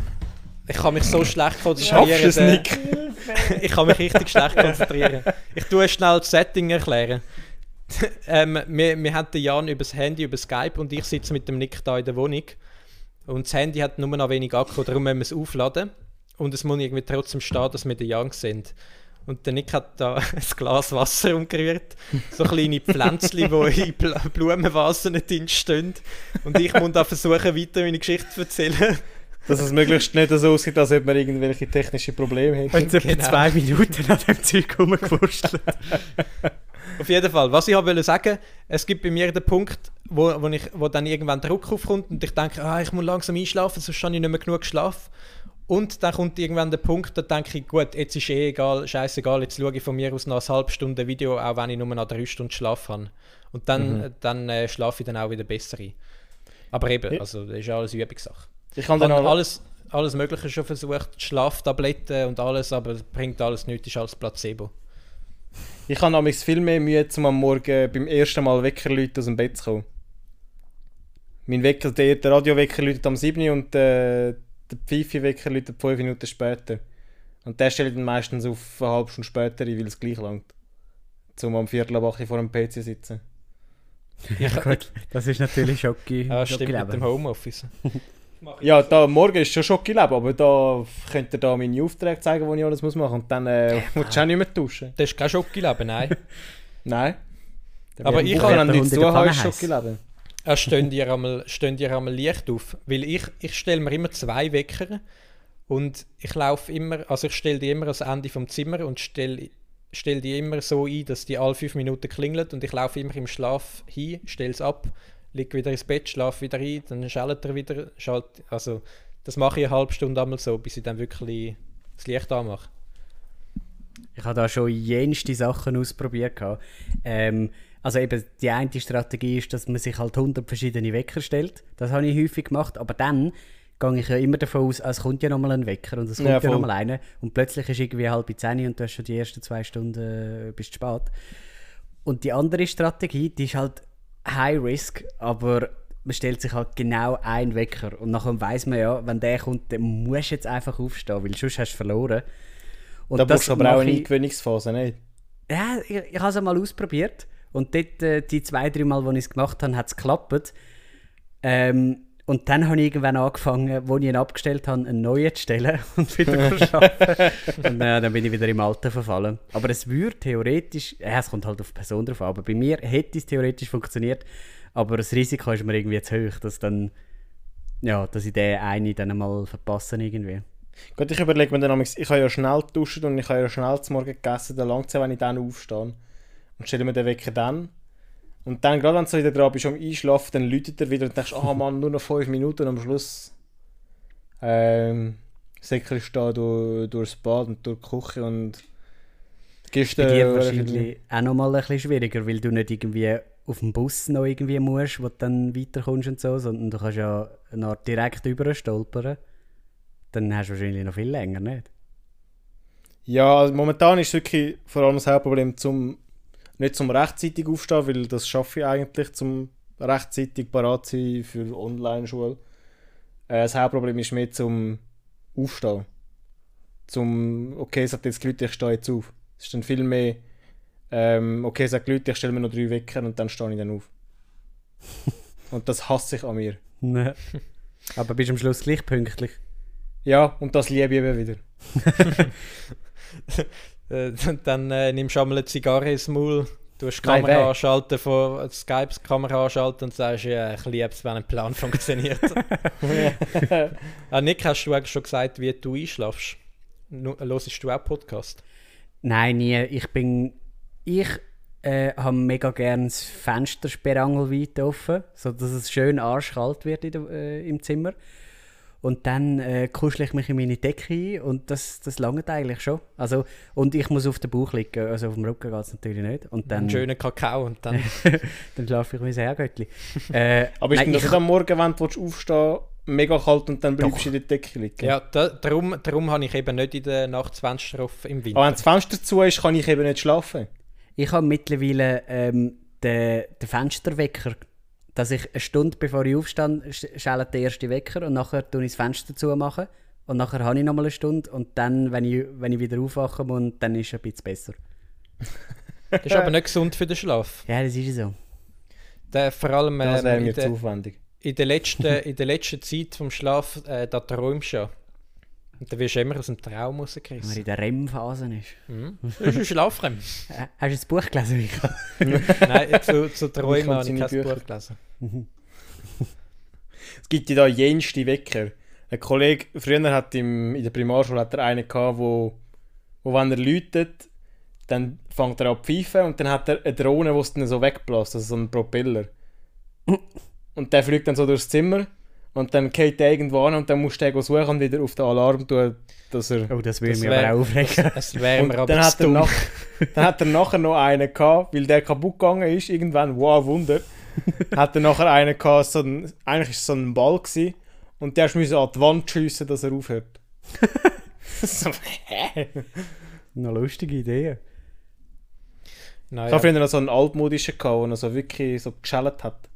ich kann mich so schlecht konzentrieren. Es, Nick? (laughs) ich kann mich richtig schlecht konzentrieren. Ich tue schnell das Setting erklären. (laughs) ähm, wir, wir haben den Jan über das Handy, über Skype und ich sitze mit dem Nick da in der Wohnung. Und das Handy hat nur noch wenig Akku, darum müssen wir es aufladen. Und es muss irgendwie trotzdem stehen, dass wir den Jan sehen. Und der Nick hat da (laughs) ein Glas Wasser umgerührt. So kleine Pflänzchen, die (laughs) in Bl Blumenvasen drin stehen. Und ich muss da versuchen, weiter meine Geschichte zu erzählen. Dass es möglichst nicht so aussieht, als ob man irgendwelche technische Probleme hätte. Und etwa Genau. zwei Minuten an dem Zeug rumgewurstelt. Auf jeden Fall, was ich wollte sagen, es gibt bei mir den Punkt, wo, wo, ich, wo dann irgendwann Druck aufkommt und ich denke, ah, ich muss langsam einschlafen, sonst habe ich nicht mehr genug Schlaf. Und dann kommt irgendwann der Punkt, da denke ich, gut, jetzt ist eh egal, scheißegal, jetzt schaue ich von mir aus noch eine halbe Stunde Video, auch wenn ich nur noch drei Stunden Schlaf habe. Und dann, Mhm. dann äh, schlafe ich dann auch wieder besser ein. Aber eben, Ja. also das ist alles Übungssache. Ich kann habe dann alles, alles Mögliche schon versucht, Schlaftabletten und alles, aber bringt alles nichts, ist alles Placebo. Ich habe nämlich viel mehr Mühe, um am Morgen beim ersten Mal Weckerleuten aus dem Bett zu kommen. Mein Wecker, der, der Radiowecker läutet am 7. und äh, der Pfeife-Wecker läutet 5 Minuten später. Und der stelle ich dann meistens auf eine halbe Stunde später ein, weil es gleich langt. Um am Viertel ab vor dem PC zu sitzen. Ja, gut, das ist natürlich Schocki. Ja, stimmt mit dem. Homeoffice. Ja, da morgen ist schon Schocki-Leben, aber da könnt ihr da meine Aufträge zeigen, die ich alles muss machen muss. Und dann äh, (laughs) musst du auch nicht mehr duschen. Das ist kein Schocki-Leben, nein. (laughs) Nein. Aber ich ich kann der nichts zu haben, ist. Schocki-Leben. Er stehen dir einmal, stehen dir einmal Licht auf. Weil ich, ich stelle mir immer zwei Wecker und ich laufe immer, also ich stelle die immer ans Ende vom Zimmer und stelle stell die immer so ein, dass die alle fünf Minuten klingeln und ich laufe immer im Schlaf hin, stelle es ab, liege wieder ins Bett, schlafe wieder ein, dann schaltet er wieder, schalt, also das mache ich eine halbe Stunde einmal so, bis ich dann wirklich das Licht anmache. Ich habe da schon jenste Sachen ausprobiert. Ähm, also eben die eine Strategie ist, dass man sich halt 100 verschiedene Wecker stellt. Das habe ich häufig gemacht. Aber dann gehe ich ja immer davon aus, es kommt ja nochmal ein Wecker und es kommt Ja, ja, nochmal einer. Und plötzlich ist irgendwie halb zehn und du hast schon die ersten zwei Stunden äh, bist spät. Und die andere Strategie, die ist halt High Risk, aber man stellt sich halt genau einen Wecker. Und nachher weiß man ja, wenn der kommt, dann musst du jetzt einfach aufstehen, weil sonst hast du verloren. Und Da brauchst du aber auch eine Eingewöhnungsphase, nicht? ja, ich, ich habe es mal ausprobiert und dort, äh, die zwei, drei Mal, wo ich es gemacht habe, hat es geklappt. Ähm, und dann habe ich irgendwann angefangen, wo ich ihn abgestellt habe, einen neuen zu stellen (laughs) und wieder geschaffen. und äh, dann bin ich wieder im Alten verfallen. Aber es würde theoretisch, ja, es kommt halt auf die Person drauf an, aber bei mir hätte es theoretisch funktioniert, aber das Risiko ist mir irgendwie zu hoch, dass dann, ja, dass ich den einen dann mal verpasse irgendwie. Gut, ich überlege mir dann, ich habe ja schnell duschen und ich habe ja schnell zum Morgen gegessen, dann langt es wenn ich dann aufstehe. Und stelle mir den Wecker dann. Und dann, gerade wenn du so wieder dran bist, am Einschlafen, dann läutet er wieder und denkst, ah Mann, nur noch 5 Minuten und am Schluss ähm, säckelst du da durch, durchs Bad und durch die Küche und gibst Bei dir äh, wahrscheinlich auch noch mal ein bisschen schwieriger, weil du nicht irgendwie auf dem Bus noch irgendwie musst, wo du dann weiterkommst und so, sondern du kannst ja eine Art direkt über stolpern. Dann hast du wahrscheinlich noch viel länger, nicht? Ja, also momentan ist wirklich vor allem das Hauptproblem zum nicht zum rechtzeitig aufstehen, weil das schaffe ich eigentlich zum rechtzeitig parat sein für Online-Schule. Äh, das Hauptproblem ist mehr zum Aufstehen. Zum, okay, hat jetzt Leute, ich stehe jetzt auf. Es ist dann viel mehr, ähm, okay, es hat Leute, ich stelle mir noch drei Wecker und dann stehe ich dann auf. (laughs) und das hasse ich an mir. Nein. Aber bist am Schluss gleich pünktlich. Ja, und das liebe ich eben wieder. (laughs) Äh, (laughs) dann äh, nimmst du einmal eine Zigarre ins Maul, du hast die Kamera anschalten, von Skype-Kamera anschalten und sagst, ja, ich liebe es, wenn ein Plan funktioniert. (laughs) ah, Nick, hast du eigentlich schon gesagt, wie du einschlafst? Hörst du auch Podcast? Nein, nie. Ich bin. Ich äh, habe mega gerne das Fenster sperrangelweit offen, sodass es schön arschkalt wird in äh, im Zimmer. Und dann äh, kuschle ich mich in meine Decke ein und das, das langt eigentlich schon. Also, und ich muss auf den Bauch liegen, also auf dem Rücken geht es natürlich nicht. Und dann, Einen schönen Kakao und dann... (laughs) dann schlafe ich wie ein Herrgöttli. äh, (laughs) Aber ist nein, das ich- nicht am Morgen, wenn du aufstehen mega kalt und dann bleibst du in der Decke liegen? ja, da, darum, darum habe ich eben nicht in der Nacht das Fenster offen im Winter. Aber wenn das Fenster zu ist, kann ich eben nicht schlafen. Ich habe mittlerweile ähm, den, den Fensterwecker, dass ich eine Stunde bevor ich aufstehe, sch- schellt der erste Wecker und nachher tue ich das Fenster zumachen. Und nachher habe ich nochmal eine Stunde und dann, wenn ich, wenn ich wieder aufwachen muss, dann ist es ein bisschen besser. Das ist aber nicht gesund für den Schlaf. Ja, das ist so. Der, vor allem Das ähm, wäre in, mir zu der, aufwendig. in, der letzten, in der letzten Zeit vom Schlaf, äh, da träumst du ja. Und dann wirst du immer aus dem Traum Wenn man rausgerissen. in der REM-Phase ist. Mhm. Das ist ein Schlafrem. Hast du das Buch gelesen, Micha? (laughs) Nein, zu, zu Ich Träumen kann habe ich kein Bücher. Buch gelesen. Es gibt ja da jenste Wecker. Ein Kollege früher hat im, in der Primarschule hat er einen gehabt, wo, wo wenn er läutet, dann fängt er an zu pfeifen und dann hat er eine Drohne, die es dann so wegbläst, also so einen Propeller. (laughs) Und der fliegt dann so durchs Zimmer und dann geht der irgendwo an und dann musst du den suchen und wieder auf den Alarm tun, dass er... Oh, das würde Das mich wär- aber auch aufregen. Es wäre Und mir dann aber hat, zu er nach, (laughs) dann hat er nachher noch einen gehabt, weil der kaputt gegangen ist, irgendwann, wow, Wunder, (laughs) hat er nachher einen gehabt, so ein, eigentlich ist es so ein Ball gewesen, und der musste an die Wand schiessen, dass er aufhört. (laughs) so, hä? Noch lustige Idee. Ich Naja. habe früher noch so einen altmodischen gehabt, der so wirklich so geschellt hat.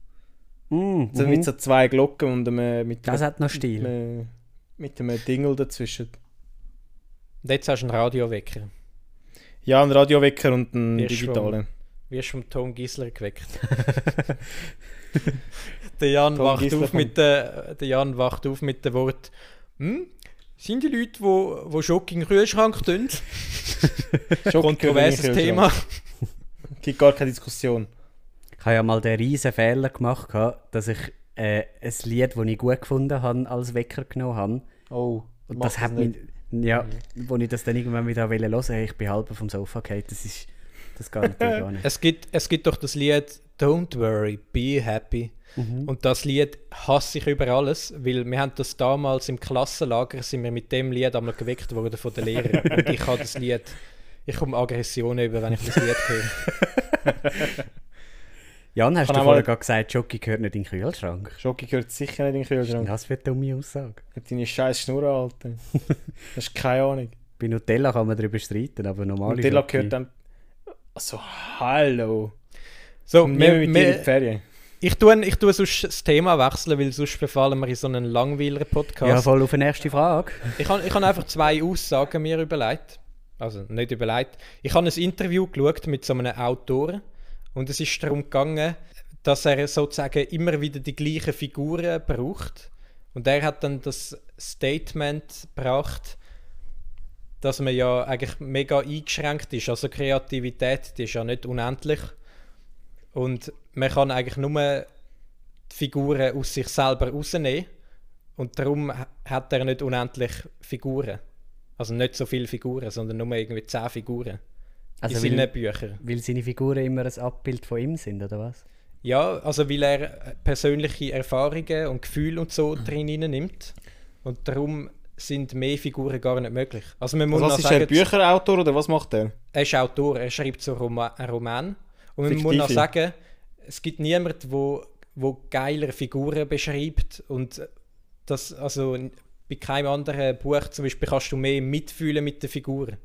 Mm, So mhm. Mit so zwei Glocken und einem, mit, Das einem, hat noch Stil. einem, mit einem Dingel dazwischen. Und jetzt hast du einen Radiowecker. Ja, ein Radiowecker und einen schon- digitalen. Wirst vom Tom Gisler geweckt. (laughs) der, Jan Tom wacht Gisler auf vom- mit der, der Jan wacht auf mit dem Wort hm? Sind die Leute, die wo, wo Schock in den Kühlschrank tun? (laughs) Kontroverses Thema. Gibt gar keine Diskussion. Ich habe ja mal den riesen Fehler gemacht, dass ich äh, ein Lied, das ich gut gefunden habe, als Wecker genommen habe. Oh. Und das hat nicht. mich, ja, wo ich das dann irgendwann wieder hören wollte, ich bin halb vom Sofa gefallen. Das ist, das geht natürlich gar nicht. (laughs) Es gibt, es gibt doch das Lied Don't Worry, Be Happy. Mhm. Und das Lied hasse ich über alles, weil wir haben das damals im Klassenlager, sind wir mit dem Lied einmal geweckt worden von den Lehrern. Und ich habe das Lied, ich komme Aggressionen über, wenn ich das Lied höre. (laughs) Jan, hast Kann du vorher mal- gerade gesagt, Jockey gehört nicht in den Kühlschrank? Schoki gehört sicher nicht in den Kühlschrank. Das wird eine dumme Aussage. Hab deine scheiß Schnur Alter. (laughs) Das ist keine Ahnung. Bei Nutella kann man darüber streiten, aber normale Nutella Schoki- gehört dann. Also, hallo. So, wir, wir mit dir in die Ferien. ich, tue, ich tue sonst das Thema wechseln, weil sonst befallen wir in so einen langweiligen Podcast. Ja, voll auf die nächste Frage. Ich habe ich hab einfach zwei Aussagen mir überlegt. Also nicht überlegt. Ich habe ein Interview geschaut mit so einem Autor und es ist darum gegangen, dass er sozusagen immer wieder die gleichen Figuren braucht. Und er hat dann das Statement gebracht, dass man ja eigentlich mega eingeschränkt ist. Also Kreativität, die ist ja nicht unendlich. Und man kann eigentlich nur die Figuren aus sich selber rausnehmen. Und darum ha- hat er nicht unendlich Figuren. Also nicht so viele Figuren, sondern nur irgendwie 10 Figuren Also in seinen weil, Büchern. weil seine Figuren immer ein Abbild von ihm sind, oder was? Ja, also weil er persönliche Erfahrungen und Gefühle und so drin nimmt. Und darum sind mehr Figuren gar nicht möglich. Also man muss Also, was ist er sagen, Bücherautor oder was macht er? er ist Autor, er schreibt so Roma einen Roman. Und man muss Fiktive. noch sagen, es gibt niemanden, wo, wo geilere Figuren beschreibt. Und das, also bei keinem anderen Buch zum Beispiel kannst du mehr mitfühlen mit den Figuren.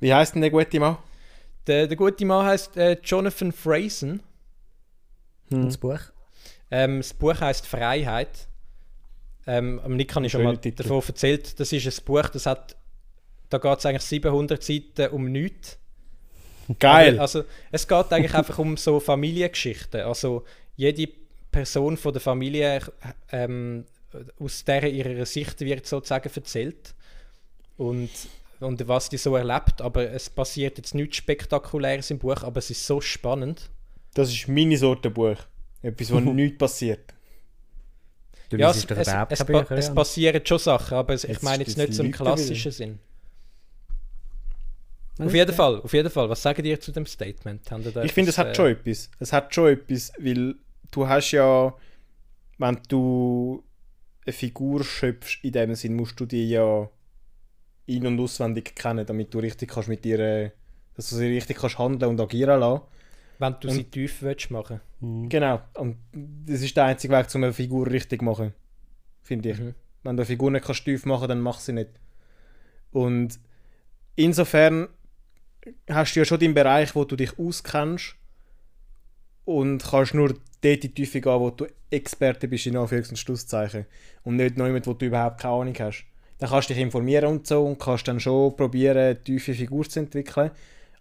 Wie heißt denn der gute Mann? Der, der gute Mann heißt äh, Jonathan Frazen. Hm. Und das Buch? Ähm, das Buch heißt Freiheit. Ähm, am Nick habe ich schon mal Titel. davon erzählt. Das ist ein Buch, das hat, da geht es eigentlich 700 Seiten um nichts. Geil. Aber, also es geht eigentlich einfach um so Familiengeschichten. Also jede Person von der Familie, ähm, aus der ihrer Sicht wird sozusagen erzählt. Und, und was die so erlebt. Aber es passiert jetzt nichts Spektakuläres im Buch, aber es ist so spannend. Das ist meine Sorte Buch. Etwas, wo (laughs) nichts passiert. Du ja, es, doch es, es, pa es passieren schon Sachen, aber es, ich Jetzt meine ist jetzt nicht so im klassischen Sinn. Auf jeden Fall, auf jeden Fall. Was sagen ihr zu dem Statement? Ich finde, es hat äh, schon etwas. Es hat schon etwas, weil du hast ja, wenn du eine Figur schöpfst, in dem Sinn musst du die ja in- und auswendig kennen, damit du richtig kannst mit ihr, äh, dass du sie richtig kannst handeln und agieren lassen. Wenn du Und- sie tief willst machen. Mhm. Genau. Und das ist der einzige Weg, um eine Figur richtig zu machen. Finde ich. Mhm. Wenn du eine Figur nicht kannst tief machen dann mach sie nicht. Und insofern hast du ja schon deinen Bereich, wo du dich auskennst und kannst nur dort in die Tiefe gehen, wo du Experte bist, in Anführungs- und Schlusszeichen. Und nicht noch jemand, wo du überhaupt keine Ahnung hast. Dann kannst du dich informieren und so und kannst dann schon probieren, eine tiefe Figur zu entwickeln.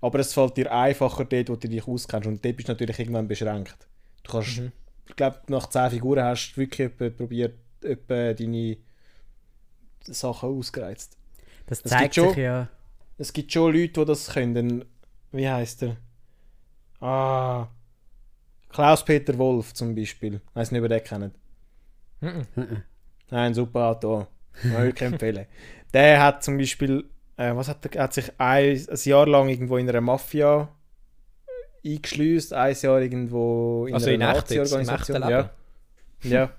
Aber es fällt dir einfacher dort, wo du dich auskennst. Und dort bist du natürlich irgendwann beschränkt. Du kannst Mhm. ich glaube, nach 10 Figuren hast du wirklich probiert, etwa deine Sachen ausgereizt. Das Es zeigt gibt schon- sich ja. Es gibt schon Leute, die das können. Wie heißt er? Ah. Klaus-Peter Wolf zum Beispiel. Ich weiß nicht, ob ihr den kennt. Mhm. Nein, super Autor. Empfehlen. Der hat zum Beispiel äh, was hat er, hat sich ein, ein Jahr lang irgendwo in einer Mafia eingeschleust, ein Jahr irgendwo in Also in einer Nazi-Organisation. Ja. ja.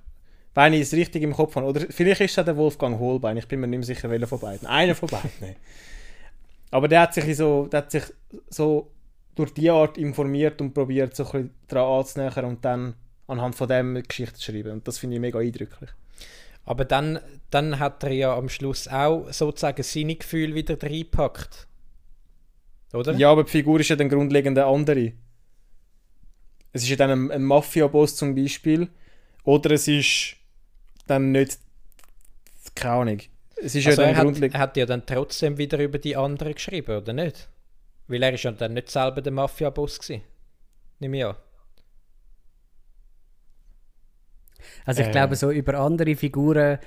Wenn ich es richtig im Kopf habe. Oder vielleicht ist es der Wolfgang Holbein, ich bin mir nicht mehr sicher, welcher von beiden. Einer von beiden. Aber der hat sich so, der hat sich so durch die Art informiert und probiert, so ein bisschen daran anzunähern und dann anhand von dem eine Geschichte zu schreiben. Und das finde ich mega eindrücklich. Aber dann, dann hat er ja am Schluss auch sozusagen seine Gefühle wieder reingepackt. Oder? Ja, aber die Figur ist ja dann grundlegend eine andere. Es ist ja dann ein, ein Mafia-Boss zum Beispiel. Oder es ist dann nicht. Keine Ahnung. Es ist also ja er, dann hat, grundlegend. er hat ja dann trotzdem wieder über die anderen geschrieben, oder nicht? Weil er ist ja dann nicht selber der Mafia-Boss gewesen. Nimm ich an. Also ich Äh. glaube, so über andere Figuren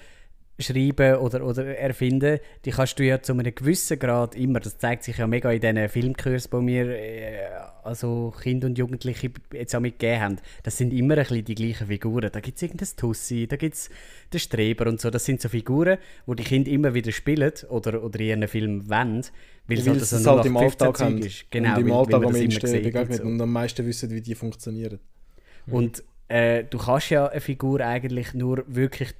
schreiben oder, oder erfinden, die kannst du ja zu einem gewissen Grad immer, das zeigt sich ja mega in diesen Filmkursen, die wir äh, also Kinder und Jugendliche jetzt auch mitgegeben haben. Das sind immer ein bisschen die gleichen Figuren. Da gibt es irgendein Tussi, da gibt es den Streber und so. Das sind so Figuren, die die Kinder immer wieder spielen oder, oder in ihren Film wollen, weil Weil halt so es halt im 0815 Alltag haben. ist. Genau, und im weil- weil Alltag man am das immer sieht und und am meisten wissen, wie die funktionieren. Und äh, du kannst ja eine Figur eigentlich nur wirklich,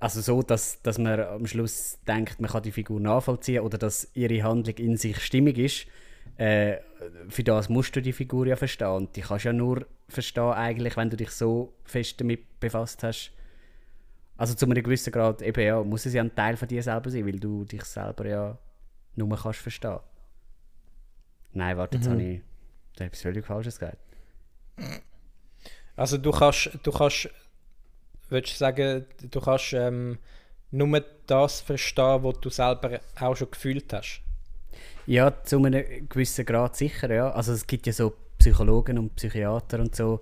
also so, dass, dass man am Schluss denkt, man kann die Figur nachvollziehen oder dass ihre Handlung in sich stimmig ist. Äh, für das musst du die Figur ja verstehen. Und die kannst du ja nur verstehen, eigentlich, wenn du dich so fest damit befasst hast. Also zu einem gewissen Grad eben ja, muss es ja ein Teil von dir selber sein, weil du dich selber ja nur kannst verstehen. Nein, warte, jetzt Mhm. habe ich da etwas völlig Falsches gesagt. Also du kannst, du kannst, würdest sagen, du kannst ähm, nur das verstehen, was du selber auch schon gefühlt hast. Ja, zu einem gewissen Grad sicher, ja. Also es gibt ja so Psychologen und Psychiater und so,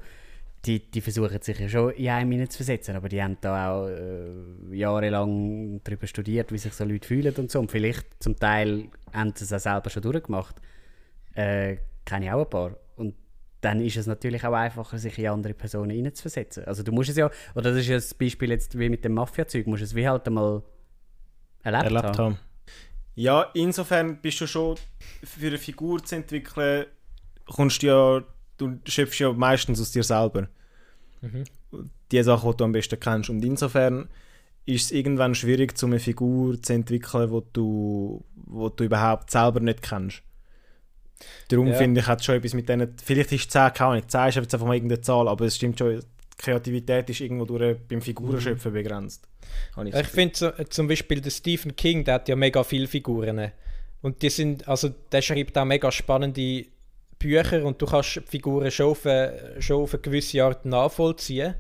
die, die versuchen sich ja schon in einem hinein zu versetzen, aber die haben da auch äh, jahrelang darüber studiert, wie sich so Leute fühlen und so. Und vielleicht zum Teil haben sie es auch selber schon durchgemacht. Äh, kenne ich auch ein paar. Dann ist es natürlich auch einfacher, sich in andere Personen hineinzuversetzen. Also du musst es ja, oder das ist ja das Beispiel jetzt wie mit dem Mafia-Zeug, musst es wie halt einmal erlebt, erlebt haben. haben. Ja, insofern bist du schon für eine Figur zu entwickeln, kommst du ja, du schöpfst ja meistens aus dir selber. Mhm. Die Sachen, die du am besten kennst. Und insofern ist es irgendwann schwierig, um eine Figur zu entwickeln, wo du, wo du überhaupt selber nicht kennst. Darum Ja. finde ich, hat schon etwas mit denen. Vielleicht ist 10, keine Ahnung, 10 ist jetzt einfach mal irgendeine Zahl, aber es stimmt schon, die Kreativität ist irgendwo durch, beim Figurenschöpfen begrenzt. Habe ich Ich finde zum Beispiel der Stephen King, der hat ja mega viele Figuren. Und die sind, also der schreibt auch mega spannende Bücher und du kannst Figuren schon auf, eine- schon auf eine gewisse Art nachvollziehen.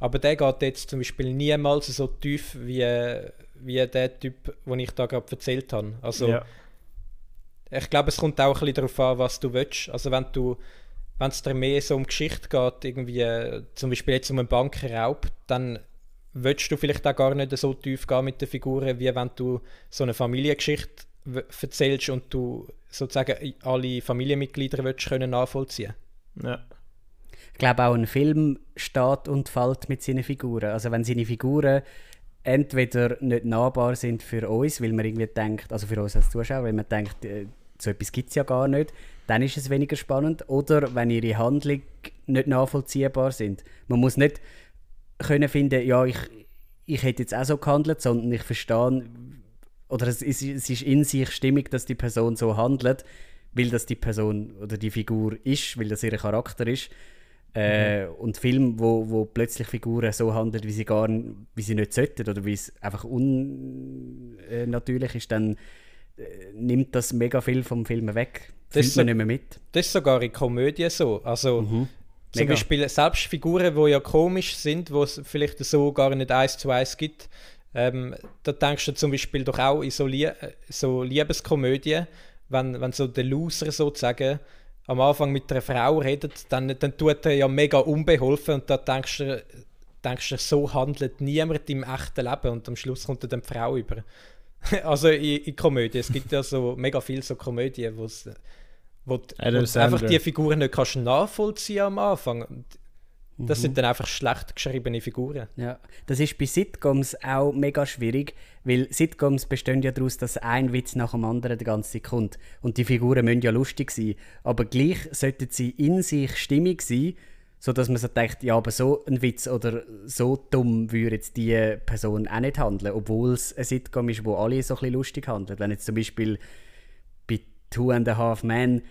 Aber der geht jetzt zum Beispiel niemals so tief wie, wie der Typ, den ich da gerade erzählt habe. Also ja. Ich glaube, es kommt auch ein bisschen darauf an, was du willst. Also wenn du wenn es dir mehr so um Geschichte geht, irgendwie äh, zum Beispiel jetzt um einen Bankenraub, dann willst du vielleicht auch gar nicht so tief gehen mit den Figuren, wie wenn du so eine Familiengeschichte w- erzählst und du sozusagen alle Familienmitglieder willst können nachvollziehen. ja. Ich glaube auch ein Film steht und fällt mit seinen Figuren. Also wenn seine Figuren entweder nicht nahbar sind für uns, weil man irgendwie denkt, also für uns als Zuschauer, weil man denkt, äh, so etwas gibt es ja gar nicht, dann ist es weniger spannend. Oder wenn ihre Handlung nicht nachvollziehbar sind. Man muss nicht können finden, ja, ich, ich hätte jetzt auch so gehandelt, sondern ich verstehe, oder es ist, es ist in sich stimmig, dass die Person so handelt, weil das die Person oder die Figur ist, weil das ihr Charakter ist. Äh, Und Filme, wo, wo plötzlich Figuren so handeln, wie sie gar wie sie nicht sollten oder wie es einfach unnatürlich ist, dann äh, nimmt das mega viel vom Film weg. Das ist man so- nicht mehr mit. Das ist sogar in Komödien so. Also zum Mega. Beispiel selbst Figuren, die ja komisch sind, wo es vielleicht so gar nicht eins zu eins gibt, ähm, da denkst du zum Beispiel doch auch in so, Lie äh, so Liebeskomödien, wenn, wenn so der Loser sozusagen am Anfang mit einer Frau redet, dann, dann tut er ja mega unbeholfen und da denkst du, denkst du, so handelt niemand im echten Leben und am Schluss kommt dann die Frau über. (laughs) also in, in Komödien, es gibt ja so mega viele so Komödien, wo, wo du einfach die Figuren nicht kannst nachvollziehen am Anfang. Und Das sind dann einfach schlecht geschriebene Figuren. Ja, das ist bei Sitcoms auch mega schwierig, weil Sitcoms bestehen ja daraus, dass ein Witz nach dem anderen die ganze Zeit kommt. Und die Figuren müssen ja lustig sein. Aber gleich sollten sie in sich stimmig sein, sodass man so denkt, ja, aber so ein Witz oder so dumm würde jetzt die Person auch nicht handeln, obwohl es ein Sitcom ist, wo alle so ein bisschen lustig handeln. Wenn jetzt zum Beispiel bei Two and a Half Men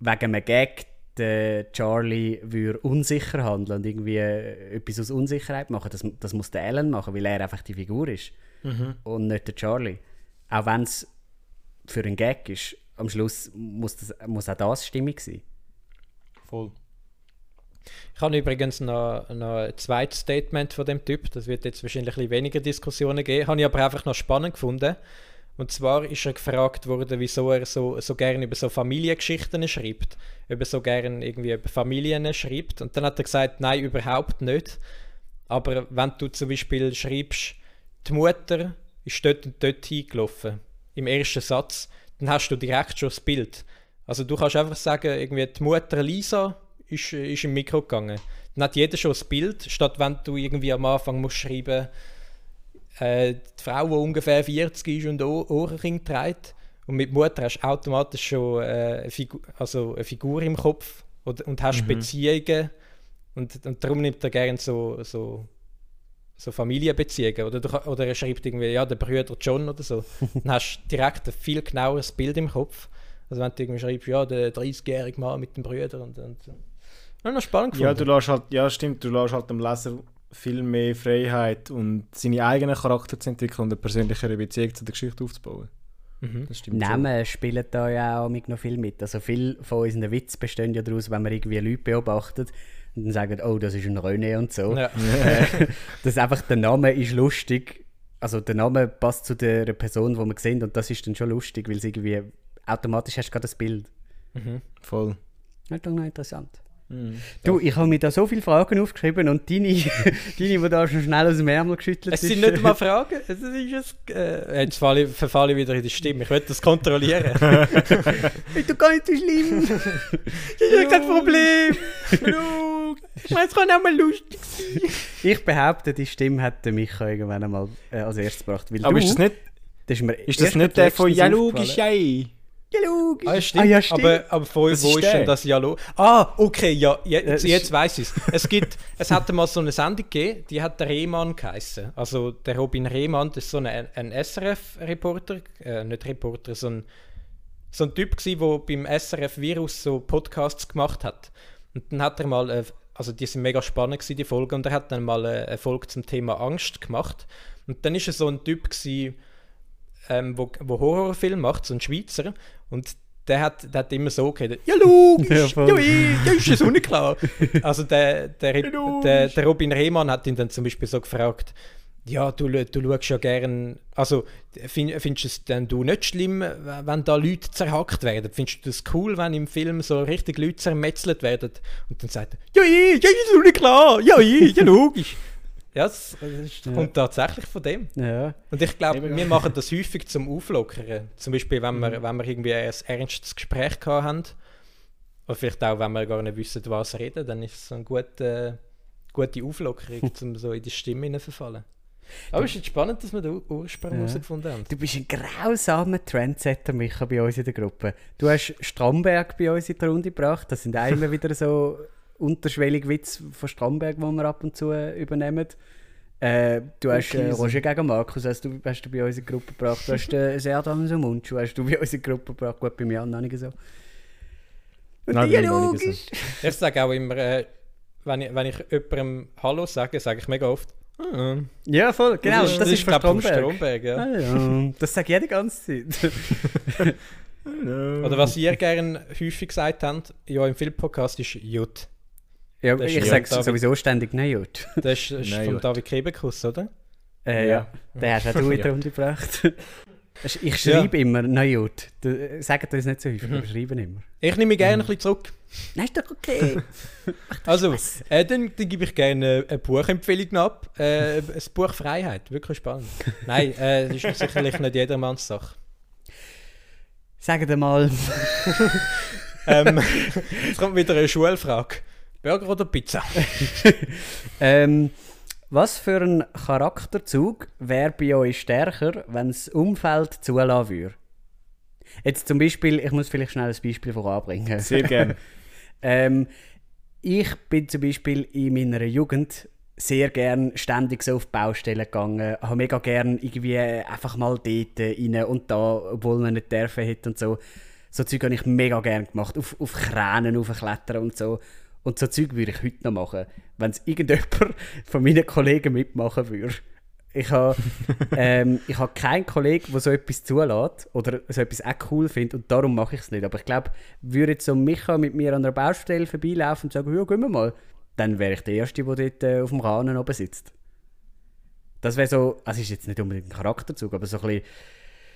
wegen einem Gag der Charlie würde unsicher handeln und irgendwie äh, etwas aus Unsicherheit machen, das, das muss der Alan machen, weil er einfach die Figur ist und nicht der Charlie. Auch wenn es für einen Gag ist, am Schluss muss, das, muss auch das stimmig sein. Voll. Ich habe übrigens noch, noch ein zweites Statement von dem Typ. Das wird jetzt wahrscheinlich ein weniger Diskussionen geben. Habe ich aber einfach noch spannend gefunden. Und zwar ist er gefragt worden, wieso er so, so gerne über so Familiengeschichten schreibt. Ob er so gerne irgendwie über Familien schreibt. Und dann hat er gesagt, nein, überhaupt nicht. Aber wenn du zum Beispiel schreibst, die Mutter ist dort und dort hingelaufen, im ersten Satz, dann hast du direkt schon das Bild. Also du kannst einfach sagen, irgendwie die Mutter Lisa ist, ist im Mikro gegangen. Dann hat jeder schon das Bild, statt wenn du irgendwie am Anfang musst schreiben äh, die Frau, die ungefähr 40 ist und Ohr- Ohrenring trägt. Und mit Mutter hast du automatisch schon äh, eine, Figu also eine Figur im Kopf und, und hast Beziehungen. Und, und darum nimmt er gerne so, so, so Familienbeziehungen. Oder, du, oder er schreibt irgendwie, ja, der Brüder John oder so. (laughs) Dann hast du direkt ein viel genaueres Bild im Kopf. Also wenn du irgendwie schreibst, ja, der 30-jährige Mann mit dem Brüder und, und so. Ja, noch spannend Ja, gefunden. du lässt halt, ja, stimmt, du lässt halt dem Leser viel mehr Freiheit und seine eigenen Charakter zu entwickeln und eine persönlichere Beziehung zu der Geschichte aufzubauen. Mhm. Das. Namen spielen da ja auch mit noch viel mit. Also viel von unseren Witzen bestehen ja daraus, wenn man irgendwie Leute beobachtet und dann sagen, oh, das ist ein René und so. Ja. (laughs) Dass einfach der Name ist lustig. Also der Name passt zu der Person, die wir sehen und das ist dann schon lustig, weil es irgendwie automatisch hast du gerade das Bild. Mhm. Voll. Das ist doch noch interessant. Mhm. Du, ich habe mir da so viele Fragen aufgeschrieben und deine, (laughs) deine die da schon schnell aus dem Ärmel geschüttelt Es sind nicht mal (laughs) Fragen, es ist ein, äh, jetzt falle ich, verfalle ich wieder in die Stimme. Ich will das kontrollieren. (laughs) Ist doch gar nicht so schlimm. das ist kein Problem. Schau, ich meine, es kann auch mal lustig Ich behaupte, die Stimme hat der Micha irgendwann einmal äh, als erstes gebracht. Aber du, ist das nicht, das ist, mir ist das nicht der von Ja, logisch, ja. Ja, logisch. Ah, stimmt. Ah, ja, stimmt. Aber, aber Das wo ist ist der. denn das Jalo? Ah, okay, ja, jetzt, Das ist- jetzt weiß ich es. Es gibt, (laughs) es hat mal so eine Sendung gegeben, die hat der Rehmann geheißen. Also der Robin Rehmann, das ist so ein, ein SRF-Reporter, äh, nicht Reporter, so ein, so ein Typ der beim SRF Virus so Podcasts gemacht hat. Und dann hat er mal, äh, also die sind mega spannend gewesen, die Folgen, und er hat dann mal äh, eine Folge zum Thema Angst gemacht. Und dann ist er so ein Typ gsi, ähm, wo, wo Horrorfilm macht, so ein Schweizer. Und der hat, der hat immer so geredet, ja logisch, Ja, (laughs) ja, voll. ja, ja ist das unklar. (laughs) also der, der, logisch. der, der Robin Rehmann hat ihn dann zum Beispiel so gefragt, ja, du, du schaust ja gern, also find, findest du es denn du nicht schlimm, wenn da Leute zerhackt werden? Findest du das cool, wenn im Film so richtig Leute zermetzelt werden? Und dann sagt er, ja, ja, ja, ist doch klar, ja, ja, ja, logisch. Ja, das, das kommt tatsächlich von dem. Ja. Und ich glaube, wir ja. machen das häufig zum Auflockern. Zum Beispiel, wenn Mhm. wir, wenn wir irgendwie ein ernstes Gespräch gehabt haben. Oder vielleicht auch, wenn wir gar nicht wissen, was reden, dann ist es so eine gute, gute Auflockerung, (laughs) um so in die Stimme hinein verfallen. Aber es ist jetzt spannend, dass wir den Ur- Ursprung Ja. herausgefunden haben. Du bist ein grausamer Trendsetter, Micha, bei uns in der Gruppe. Du hast Stromberg bei uns in die Runde gebracht. Das sind auch immer wieder so unterschwellige Witze von Stromberg, die wir ab und zu äh, übernehmen. Äh, du hast äh. Roger gegen Markus hast du, hast du bei uns in die Gruppe gebracht. Du hast äh, Serdan so Mundschuh hast du bei uns in die Gruppe gebracht. Gut, bei mir auch noch nicht so. Und Nein, die bei mir noch nicht logisch. Ich sage auch immer, äh, wenn, ich, wenn ich jemandem Hallo sage, sage ich mega oft. "Ah." Ja, voll, genau. Das, ist, von glaub ich, von Stromberg. Stromberg ja. Ah, ja. Das sage ich die ganze Zeit. (laughs) (laughs) Oder was ihr gerne häufig gesagt habt, ja, im Filmpodcast ist Jut. Ja, Das ich sage sowieso ständig gut. Das ist, ist von. David Kebekus, oder? Äh, Ja. ja. Den hast auch du in die Ja. Runde gebracht. Ich schreibe immer «Nein, gut». Du- Sagt uns nicht so häufig, aber schreiben immer. Ich nehme mich gerne ein bisschen zurück. Nein, ist doch okay. (laughs) Also, äh, dann, dann gebe ich gerne eine Buchempfehlung ab. Äh, das Buch Freiheit, wirklich spannend. Nein, äh, das ist sicherlich nicht jedermanns Sache. Sagt mal, (laughs) Ähm, (laughs) jetzt kommt wieder eine Schulfrage. Burger oder Pizza? (laughs) Ähm, was für ein Charakterzug wäre bei euch stärker, wenn das Umfeld zulassen würde? Jetzt zum Beispiel, ich muss vielleicht schnell ein Beispiel voranbringen. (laughs) Sehr gerne. (laughs) Ähm, ich bin zum Beispiel in meiner Jugend sehr gern ständig so auf Baustellen gegangen, habe mega gern irgendwie einfach mal dort rein und da, obwohl man nicht dürfen hätte und so. So Zeug habe ich mega gern gemacht, auf, auf Kränen aufklettern und so. Und so Zeug würde ich heute noch machen, wenn es irgendjemand (laughs) von meinen Kollegen mitmachen würde. Ich habe (laughs) ähm, ich habe keinen Kollegen, der so etwas zulässt oder so etwas auch cool findet und darum mache ich es nicht. Aber ich glaube, würde jetzt so Micha mit mir an einer Baustelle vorbeilaufen und sagen, ja, gehen wir mal, dann wäre ich der Erste, der dort äh, auf dem Rahnen oben sitzt. Das wäre so, also ist jetzt nicht unbedingt ein Charakterzug, aber so ein bisschen,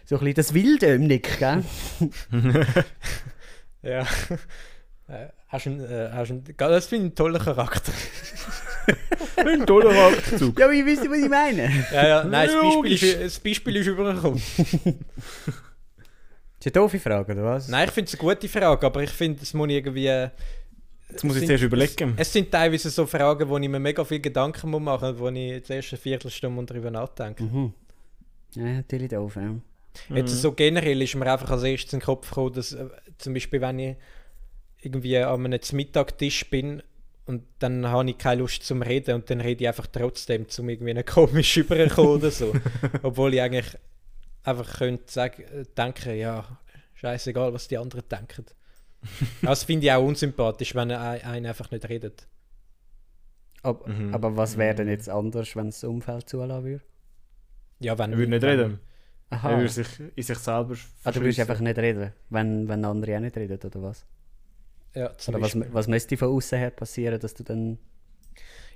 so ein bisschen das Wildömnig, gell? (laughs) Ja. Äh, hast du einen, äh, hast einen, das finde ich einen tollen Charakter. (laughs) Ein toller Charakterzug. ja, wisst ihr, was ich meine? Ja, ja, nein, das Beispiel ist, das Beispiel ist übergekommen. Das ist eine doofe Frage, oder was? Nein, ich finde es eine gute Frage, aber ich finde, es muss irgendwie... Jetzt muss ich sind- zuerst überlegen. Es sind teilweise so Fragen, wo ich mir mega viel Gedanken muss machen muss, wo ich die erste Viertelstunde darüber nachdenke. Mhm. Ja, natürlich doof, ja. Jetzt so generell ist mir einfach als erstes in den Kopf gekommen, dass äh, zum Beispiel, wenn ich irgendwie an einem Mittagtisch bin und dann habe ich keine Lust zum Reden und dann rede ich einfach trotzdem, zum irgendwie komisch (laughs) überkommen oder so. Obwohl ich eigentlich einfach könnte sagen, äh, denken, ja, scheißegal, was die anderen denken. Das finde ich auch unsympathisch, wenn ein- einer einfach nicht redet. Ab, Mhm. Aber was wäre denn jetzt anders, wenn das Umfeld zulassen würde? Ja, wenn, Er würde nicht wenn- reden. Aha. Er würde sich in sich selber ah, du würdest einfach nicht reden, wenn, wenn andere auch nicht reden, oder was? Ja, Oder was, was müsste von außen her passieren, dass du dann...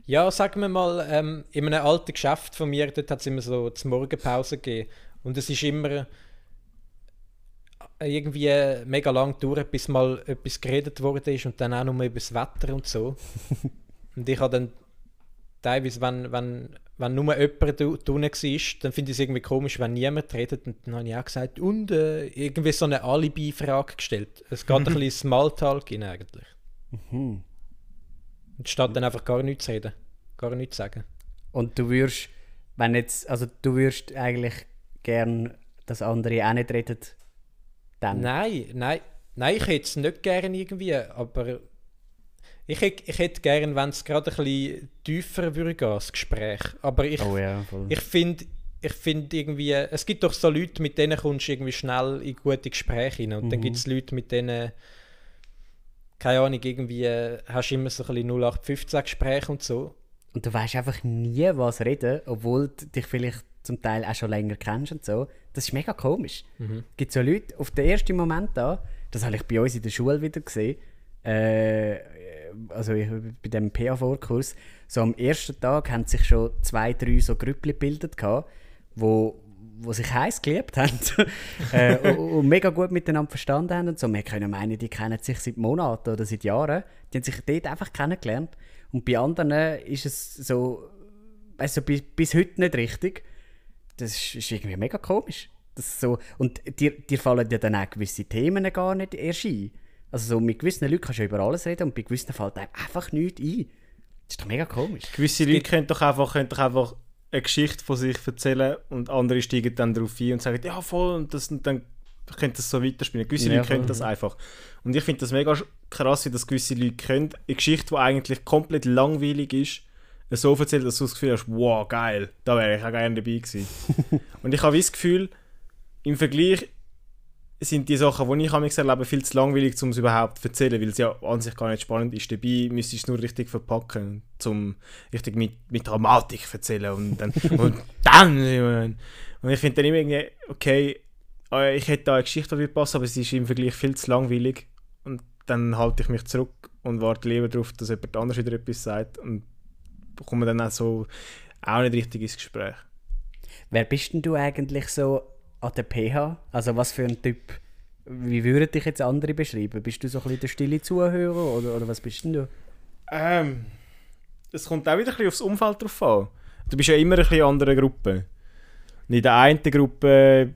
Ja, sagen wir mal, ähm, in einem alten Geschäft von mir, dort hat es immer so die Morgenpause gegeben. Und es ist immer äh, irgendwie mega lang gedauert, bis mal etwas geredet worden ist und dann auch nur über das Wetter und so. (laughs) und ich habe dann teilweise, wenn, wenn, wenn nur jemand da drinnen war, dann finde ich es irgendwie komisch, wenn niemand redet. Und dann habe ich auch gesagt, und äh, irgendwie so eine Alibi-Frage gestellt. Es geht ein (laughs) bisschen Smalltalk in eigentlich. Mhm. Und statt dann einfach gar nichts zu reden. Gar nichts sagen. Und du würdest, wenn jetzt, also du würdest eigentlich gern, dass andere auch nicht reden, dann... Nein, nein, nein, ich hätte es nicht gerne irgendwie, aber ich, hätt- ich hätte gerne, wenn es gerade ein bisschen tiefer würde gehen, das Gespräch. Aber ich, Oh ja, ich finde ich find irgendwie, es gibt doch so Leute, mit denen kommst du irgendwie schnell in gute Gespräche rein und dann Mhm. gibt es Leute, mit denen, keine Ahnung, irgendwie äh, hast du immer so ein bisschen 0815 Gespräche und so. Und du weißt einfach nie, was reden, obwohl du dich vielleicht zum Teil auch schon länger kennst und so. Das ist mega komisch. Mhm. Es gibt so Leute, auf den ersten Moment da, das habe ich bei uns in der Schule wieder gesehen, äh, also ich, bei dem PA-Vorkurs, so am ersten Tag haben sich schon zwei, drei so Grüppli gebildet gehabt, wo, wo sich heiß geliebt haben (laughs) äh, und, mega gut miteinander verstanden haben und so. Wir können meinen, die kennen sich seit Monaten oder seit Jahren. Die haben sich dort einfach kennengelernt. Und bei anderen ist es so, du, bis, bis heute nicht richtig. Das ist, ist irgendwie mega komisch. Das so, und dir, dir fallen ja dann auch gewisse Themen gar nicht erst ein. Also so mit gewissen Leuten kannst du ja über alles reden und bei gewissen fällt einem einfach nichts ein. Das ist doch mega komisch. Gewisse Leute können doch, einfach, können doch einfach eine Geschichte von sich erzählen und andere steigen dann darauf ein und sagen, ja voll, und, das, und dann können das so weiterspielen. Gewisse Ja, Leute können das einfach. Und ich finde das mega krass, wie das gewisse Leute können. Eine Geschichte, die eigentlich komplett langweilig ist, so erzählen, dass du das Gefühl hast, wow, geil, da wäre ich auch gerne dabei gewesen. (laughs) und ich habe das Gefühl, im Vergleich sind die Sachen, die ich manchmal erlebe, viel zu langweilig, um es überhaupt zu erzählen, weil es ja an sich gar nicht spannend ist. Dabei müsstest du es nur richtig verpacken, zum richtig mit, mit Dramatik erzählen und dann (laughs) und dann und ich finde dann immer irgendwie, okay, äh, ich hätte da eine Geschichte die passen, aber es ist im Vergleich viel zu langweilig und dann halte ich mich zurück und warte lieber darauf, dass jemand anderes wieder etwas sagt und komme dann auch so auch nicht richtig ins Gespräch. Wer bist denn du eigentlich so an der PH? Also was für ein Typ? Wie würden dich jetzt andere beschreiben? Bist du so ein bisschen der stille Zuhörer oder, oder was bist denn du? Ähm, es kommt auch wieder ein bisschen aufs Umfeld drauf an. Du bist ja immer ein bisschen in anderen Gruppen. Und in der einen Gruppe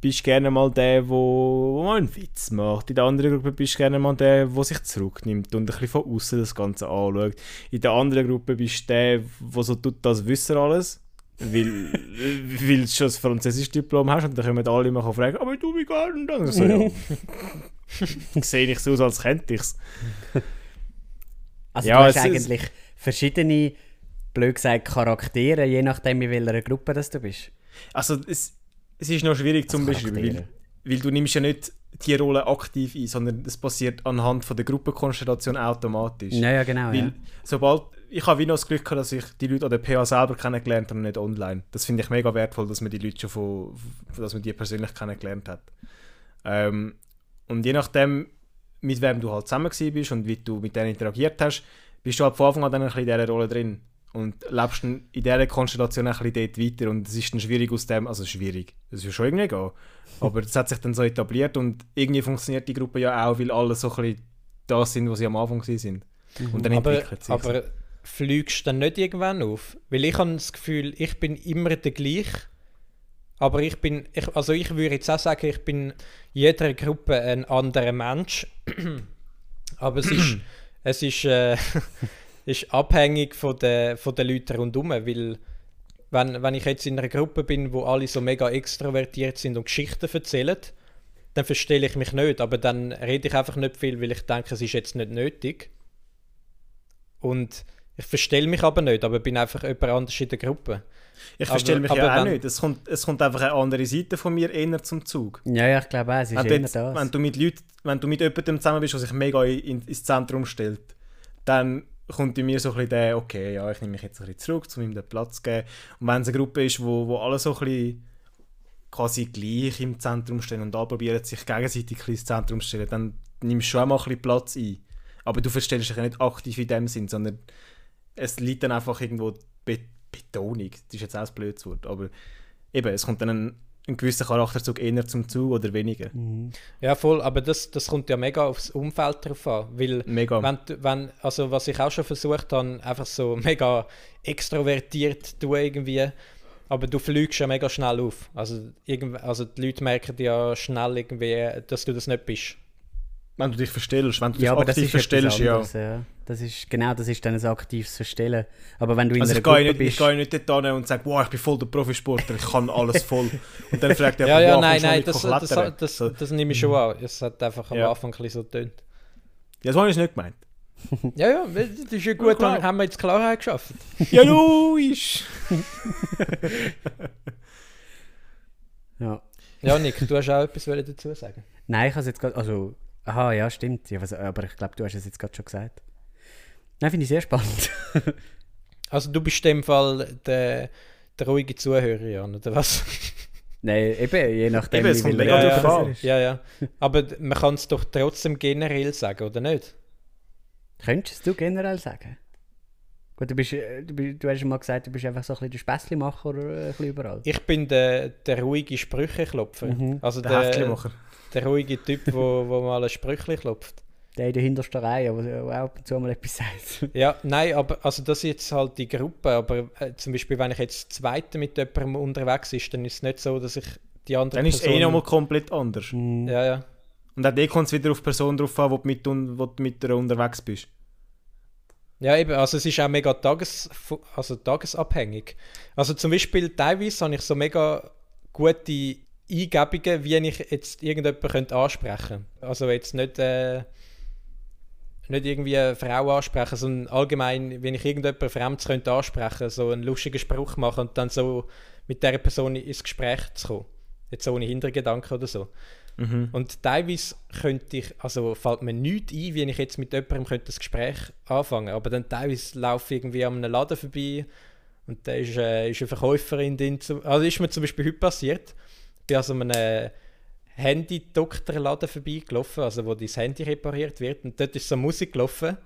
bist du gerne mal der, wo mal einen Witz macht. In der anderen Gruppe bist du gerne mal der, der sich zurücknimmt und ein bisschen von außen das Ganze anschaut. In der anderen Gruppe bist du der, der so tut, das wissen alles. Weil, weil du schon das französische Diplom hast und dann kommen alle immer fragen, aber du, wie geht denn das? So, ja. (laughs) Sehe ich so aus, als könnte ich es. Also Ja, du hast es ist- eigentlich verschiedene, blöd gesagt, Charaktere, je nachdem in welcher Gruppe das du bist. Also es, es ist noch schwierig zum Also beschreiben, weil, weil du nimmst ja nicht die Rolle aktiv ein, sondern es passiert anhand von der Gruppenkonstellation automatisch. Ja, ja, genau. Weil Ja. sobald, ich habe wie noch das Glück gehabt, dass ich die Leute an der PA selber kennengelernt habe und nicht online. Das finde ich mega wertvoll, dass man die Leute schon von, dass man die persönlich kennengelernt hat. Ähm, und je nachdem, mit wem du halt zusammen bist und wie du mit denen interagiert hast, bist du halt von Anfang an dann ein bisschen in dieser Rolle drin. Und lebst dann in dieser Konstellation ein bisschen dort weiter und es ist dann schwierig aus dem, also schwierig, es ist ja schon irgendwie egal, aber es hat sich dann so etabliert und irgendwie funktioniert die Gruppe ja auch, weil alle so ein bisschen das sind, was sie am Anfang sind. Und dann aber, entwickelt sich aber fliegst du dann nicht irgendwann auf? Weil ich habe das Gefühl, ich bin immer der gleiche. Aber ich bin, ich, also ich würde jetzt auch sagen, ich bin in jeder Gruppe ein anderer Mensch. (clears throat) aber es ist, (clears throat) es ist, äh, (laughs) ist abhängig von den, von den Leuten rundherum. Weil wenn, wenn ich jetzt in einer Gruppe bin, wo alle so mega extrovertiert sind und Geschichten erzählen, dann verstelle ich mich nicht. Aber dann rede ich einfach nicht viel, weil ich denke, es ist jetzt nicht nötig. Und ich verstelle mich aber nicht, aber bin einfach jemand anders in der Gruppe. Ich verstehe mich aber ja auch nicht. Es kommt, es kommt einfach eine andere Seite von mir eher zum Zug. ja, ja, ich glaube auch, es ist Wenn jetzt, das. wenn du mit Leuten, wenn du mit jemandem zusammen bist, der sich mega in, ins Zentrum stellt, dann kommt in mir so ein bisschen der, okay, ja, ich nehme mich jetzt ein bisschen zurück, um ihm den Platz zu geben. Und wenn es eine Gruppe ist, wo, wo alle so ein bisschen quasi gleich im Zentrum stehen und alle probieren, sich gegenseitig ins Zentrum zu stellen, dann nimmst du schon mal ein bisschen Platz ein. Aber du verstellst dich ja nicht aktiv in dem Sinn, sondern es liegt dann einfach irgendwo Be Betonung. Das ist jetzt auch ein blödes Wort, aber eben, es kommt dann ein, ein gewisser Charakterzug eher zum Zug oder weniger. Mhm. Ja, voll, aber das, das kommt ja mega aufs Umfeld drauf an. Weil, Mega. wenn, wenn, also was ich auch schon versucht habe, einfach so mega extrovertiert zu tun irgendwie, aber du fliegst ja mega schnell auf. Also, also die Leute merken ja schnell irgendwie, dass du das nicht bist. Wenn du dich verstellst, wenn du dich ja, aber das aktiv verstellst, ja. anderes, ja. Das ist, genau, das ist dann ein aktives Verstellen. Aber wenn du in Also einer ich gehe Gruppe nicht, ich bist... gehe nicht dort hin und sage, wow, ich bin voll der Profisportler, ich kann alles voll. Und dann fragt er, Ja, ja, wow, nein, nein, das, das, das, So. das, nehme ich schon an. Es hat einfach am Ja. Anfang ein bisschen so getönt. Ja, so habe ich es nicht gemeint. (laughs) Ja, ja, das ist ja gut, dann haben wir jetzt Klarheit geschafft. Ja, logisch! (laughs) Ja. Ja, Nick, du hast auch etwas dazu sagen. Nein, ich habe es jetzt gerade... Also, aha, ja, stimmt. Ja, was, aber ich glaube, du hast es jetzt gerade schon gesagt. Nein, finde ich sehr spannend. (laughs) Also du bist in dem Fall der, der ruhige Zuhörer, Jan, oder was? Nein, eben, je nachdem, Eben, es wie kommt mega ja, drauf an. Ja, ja. Aber man kann es doch trotzdem generell sagen, oder nicht? Könntest du generell sagen? Gut, du, bist, äh, du, du hast schon mal gesagt, du bist einfach so ein bisschen der Späßlimacher oder äh, ein bisschen überall. Ich bin der, der ruhige Sprücheklopfer. Mhm. Also Der der, der ruhige Typ, wo, wo mal ein Sprüchli klopft. Der in der hintersten Reihe, der auch ab und zu mal etwas (laughs) sagt. Ja, nein, aber also das ist jetzt halt die Gruppe, aber äh, zum Beispiel, wenn ich jetzt zweite mit jemandem unterwegs ist, dann ist es nicht so, dass ich die andere Dann ist es eh nochmal komplett anders. Mhm. Ja, ja. Und auch eh kommt es wieder auf die Person drauf an, wo du mit, wo du mit der unterwegs bist. Ja, eben, also es ist auch mega tages, also tagesabhängig. Also zum Beispiel teilweise habe ich so mega gute Eingebungen, wie ich jetzt irgendjemanden ansprechen könnte. Also jetzt nicht, äh, nicht irgendwie eine Frau ansprechen, sondern allgemein, wenn ich irgendjemanden Fremdes könnte ansprechen, so einen lustigen Spruch machen und dann so mit der Person ins Gespräch zu kommen. Jetzt ohne Hintergedanken oder so. Mhm. Und teilweise könnte ich, also fällt mir nichts ein, wie ich jetzt mit jemandem könnte das Gespräch anfangen Aber dann teilweise laufe ich irgendwie an einem Laden vorbei und da ist, äh, ist eine Verkäuferin drin. Also ist mir zum Beispiel heute passiert. Ich bin also an einem Handy-Doktorladen vorbeigelaufen, also wo dein Handy repariert wird. Und dort ist so Musik gelaufen.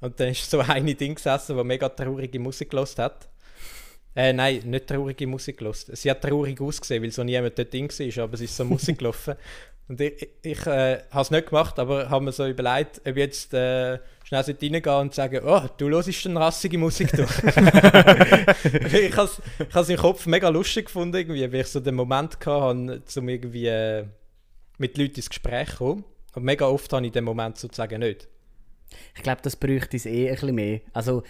Und dann ist so eine (laughs) Ding gesessen, die mega traurige Musik gelost hat. Äh, nein, nicht traurige Musik gehört. Sie hat traurig ausgesehen, weil so niemand dort drin war, aber es ist so Musik gelaufen. (laughs) Und ich, ich äh, habe es nicht gemacht, aber habe mir so überlegt, ob ich jetzt äh, schnell reingehen und sagen, oh, du hörst dann rassige Musik durch. (laughs) ich habe es im Kopf mega lustig gefunden, irgendwie, weil ich so den Moment hatte, um irgendwie äh, mit Leuten ins Gespräch zu kommen. Und mega oft habe ich den Moment sozusagen nicht. Ich glaube, das bräuchte es eh ein bisschen mehr. Also,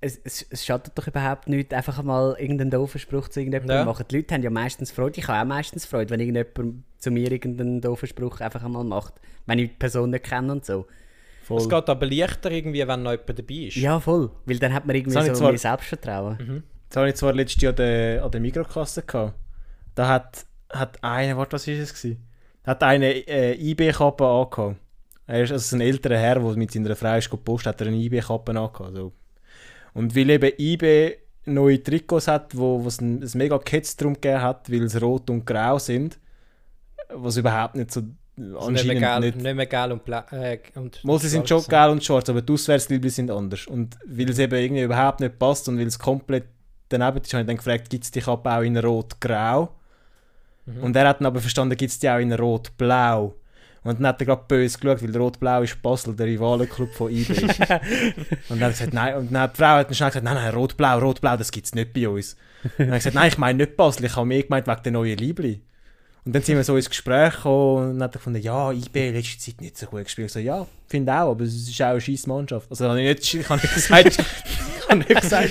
es, es, es schadet doch überhaupt nicht, einfach mal irgendeinen doofen Spruch zu irgendjemandem Ja. machen. Die Leute haben ja meistens Freude. Ich habe auch meistens Freude, wenn irgendjemand zu mir irgendeinen doofen Spruch einfach einmal macht. Wenn ich die Person nicht kenne und so. Voll. Es geht aber leichter, irgendwie, wenn noch jemand dabei ist. Ja, voll. Weil dann hat man irgendwie so zwar- mehr Selbstvertrauen. Das habe ich zwar letztes Jahr an der, an der Mikrokasse gehabt. Da hat, hat einer, warte, was ist es gewesen? Hat eine äh, IB-Kappe angehabt. Er ist also ein älterer Herr, der mit seiner Frau ist gepostet, hat er eine IB-Kappe angehabt. Also. Und weil eben IB neue Trikots hat, wo es ein, ein mega Ketz drum gegeben hat, weil es rot und grau sind, was überhaupt nicht so Also nicht, mehr geil, nicht nicht mehr geil und, bla äh, und Mal, sie sind schon gelb und schwarz, aber die Auswärtsliebli sind anders. Und weil es eben irgendwie überhaupt nicht passt und weil es komplett daneben ist, habe ich dann gefragt, gibt es die Kappe auch in rot-grau? Mhm. Und er hat dann aber verstanden, gibt es die auch in rot-blau? Und dann hat er gerade böse geschaut, weil rot-blau ist Basel, der Rivalenclub von IB ist. (laughs) und dann hat gesagt, nein, und dann hat die Frau hat dann schnell gesagt, nein, nein, rot-blau, rot-blau, das gibt es nicht bei uns. Und dann hat gesagt, nein, ich meine nicht Basel, ich habe mehr gemeint wegen der neuen Liebli. Und dann sind wir so ins Gespräch gekommen und dann hat er gefunden, ja, IB letzte Zeit nicht so gut gespielt. Ich so, ja, finde auch, aber es ist auch eine scheiß Mannschaft. Also habe ich nicht, ich habe nicht gesagt, (laughs) ich habe nicht gesagt,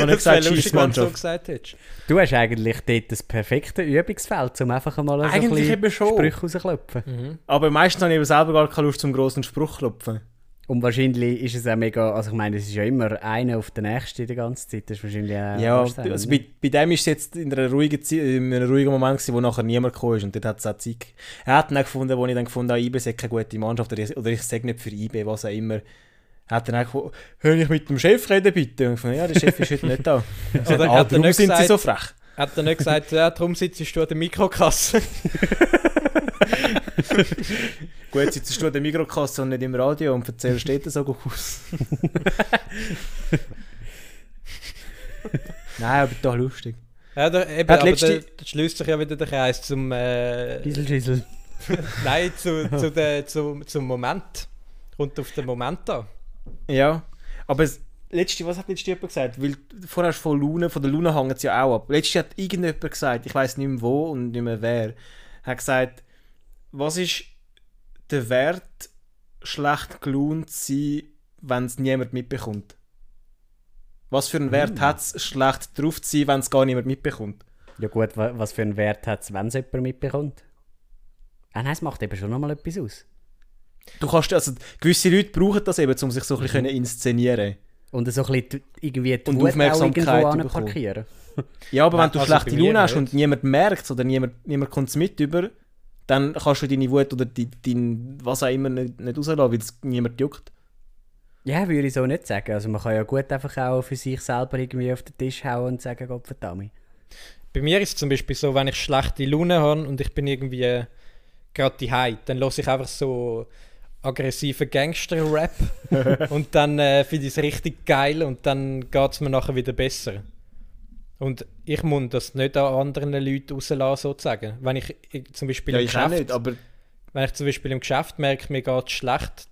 ich habe nicht gesagt, lustig, scheiß wenn du so Mannschaft. gesagt hättest. Du hast eigentlich dort das perfekte Übungsfeld, um einfach mal so ein Eigentlich bisschen. Sprüche rauszuklopfen. Mhm. Aber meistens habe ich eben selber gar keine Lust zum grossen Spruch klopfen. Und wahrscheinlich ist es auch mega, also ich meine, es ist ja immer einer auf den nächsten die ganze Zeit, das ist wahrscheinlich auch Ja, anstrengend, also bei, bei dem ist es jetzt in, einer ruhigen Zeit, in einem ruhigen Moment gewesen, wo nachher niemand gekommen ist und dort hat es auch Zeit. Er hat dann gefunden, wo ich dann gefunden habe, IB sei keine gute Mannschaft oder ich, oder ich sage nicht für IB, was auch immer. Hat dann auch hör ich mit dem Chef reden bitte? Und ich fand, ja, der Chef ist heute nicht da. (laughs) Oder hat er nicht sind sie gesagt- so frech. Hat er nicht gesagt, ja, darum sitzt du an der Mikrokasse? (laughs) Gut, jetzt sitzt du an der Mikrokasse und nicht im Radio und erzählst dort so aus. (laughs) Nein, aber doch lustig. Ja, da, eben, Hat aber letzte- da, schließt sich ja wieder der Kreis zum, äh, Schissel, Schissel. nein, zu, zu der, zu, zum Moment. Kommt auf den Moment an. Ja, aber das letzte, was hat letzte jemand gesagt? Weil vorher von Lune, von der Lune hängt es ja auch ab. Letzte hat irgendjemand gesagt, ich weiß nicht mehr wo und nicht mehr wer, hat gesagt, was ist der Wert, schlecht gelaunt zu sein, wenn es niemand mitbekommt? Was für einen Wert hat es, schlecht drauf zu sein, wenn es gar niemand mitbekommt? Ja gut, wa- was für einen Wert hat es, wenn es jemand mitbekommt? Ah nein, es macht eben schon nochmal etwas aus. Du kannst, also gewisse Leute brauchen das eben, um sich so ein bisschen inszenieren Und so ein bisschen irgendwie die Und Wut auch Aufmerksamkeit irgendwo bekommen. parkieren. (laughs) Ja, aber wenn du also schlechte Laune hast und niemand merkt es oder niemand, niemand kommt es mit über, dann kannst du deine Wut oder die, dein was auch immer nicht, nicht rauslassen, weil es niemand juckt. Ja, würde ich so nicht sagen. Also man kann ja gut einfach auch für sich selber irgendwie auf den Tisch hauen und sagen, Gott verdammt. Bei mir ist es zum Beispiel so, wenn ich schlechte Laune habe und ich bin irgendwie äh, gerade die dann höre ich einfach so aggressiven Gangster-Rap (laughs) und dann äh, finde ich es richtig geil und dann geht es mir nachher wieder besser. Und ich muss das nicht an anderen Leuten rauslassen, sozusagen. Wenn ich, ich zum Beispiel Ja, im Geschäft, nicht, aber wenn ich zum Beispiel im Geschäft merke, mir geht es schlecht,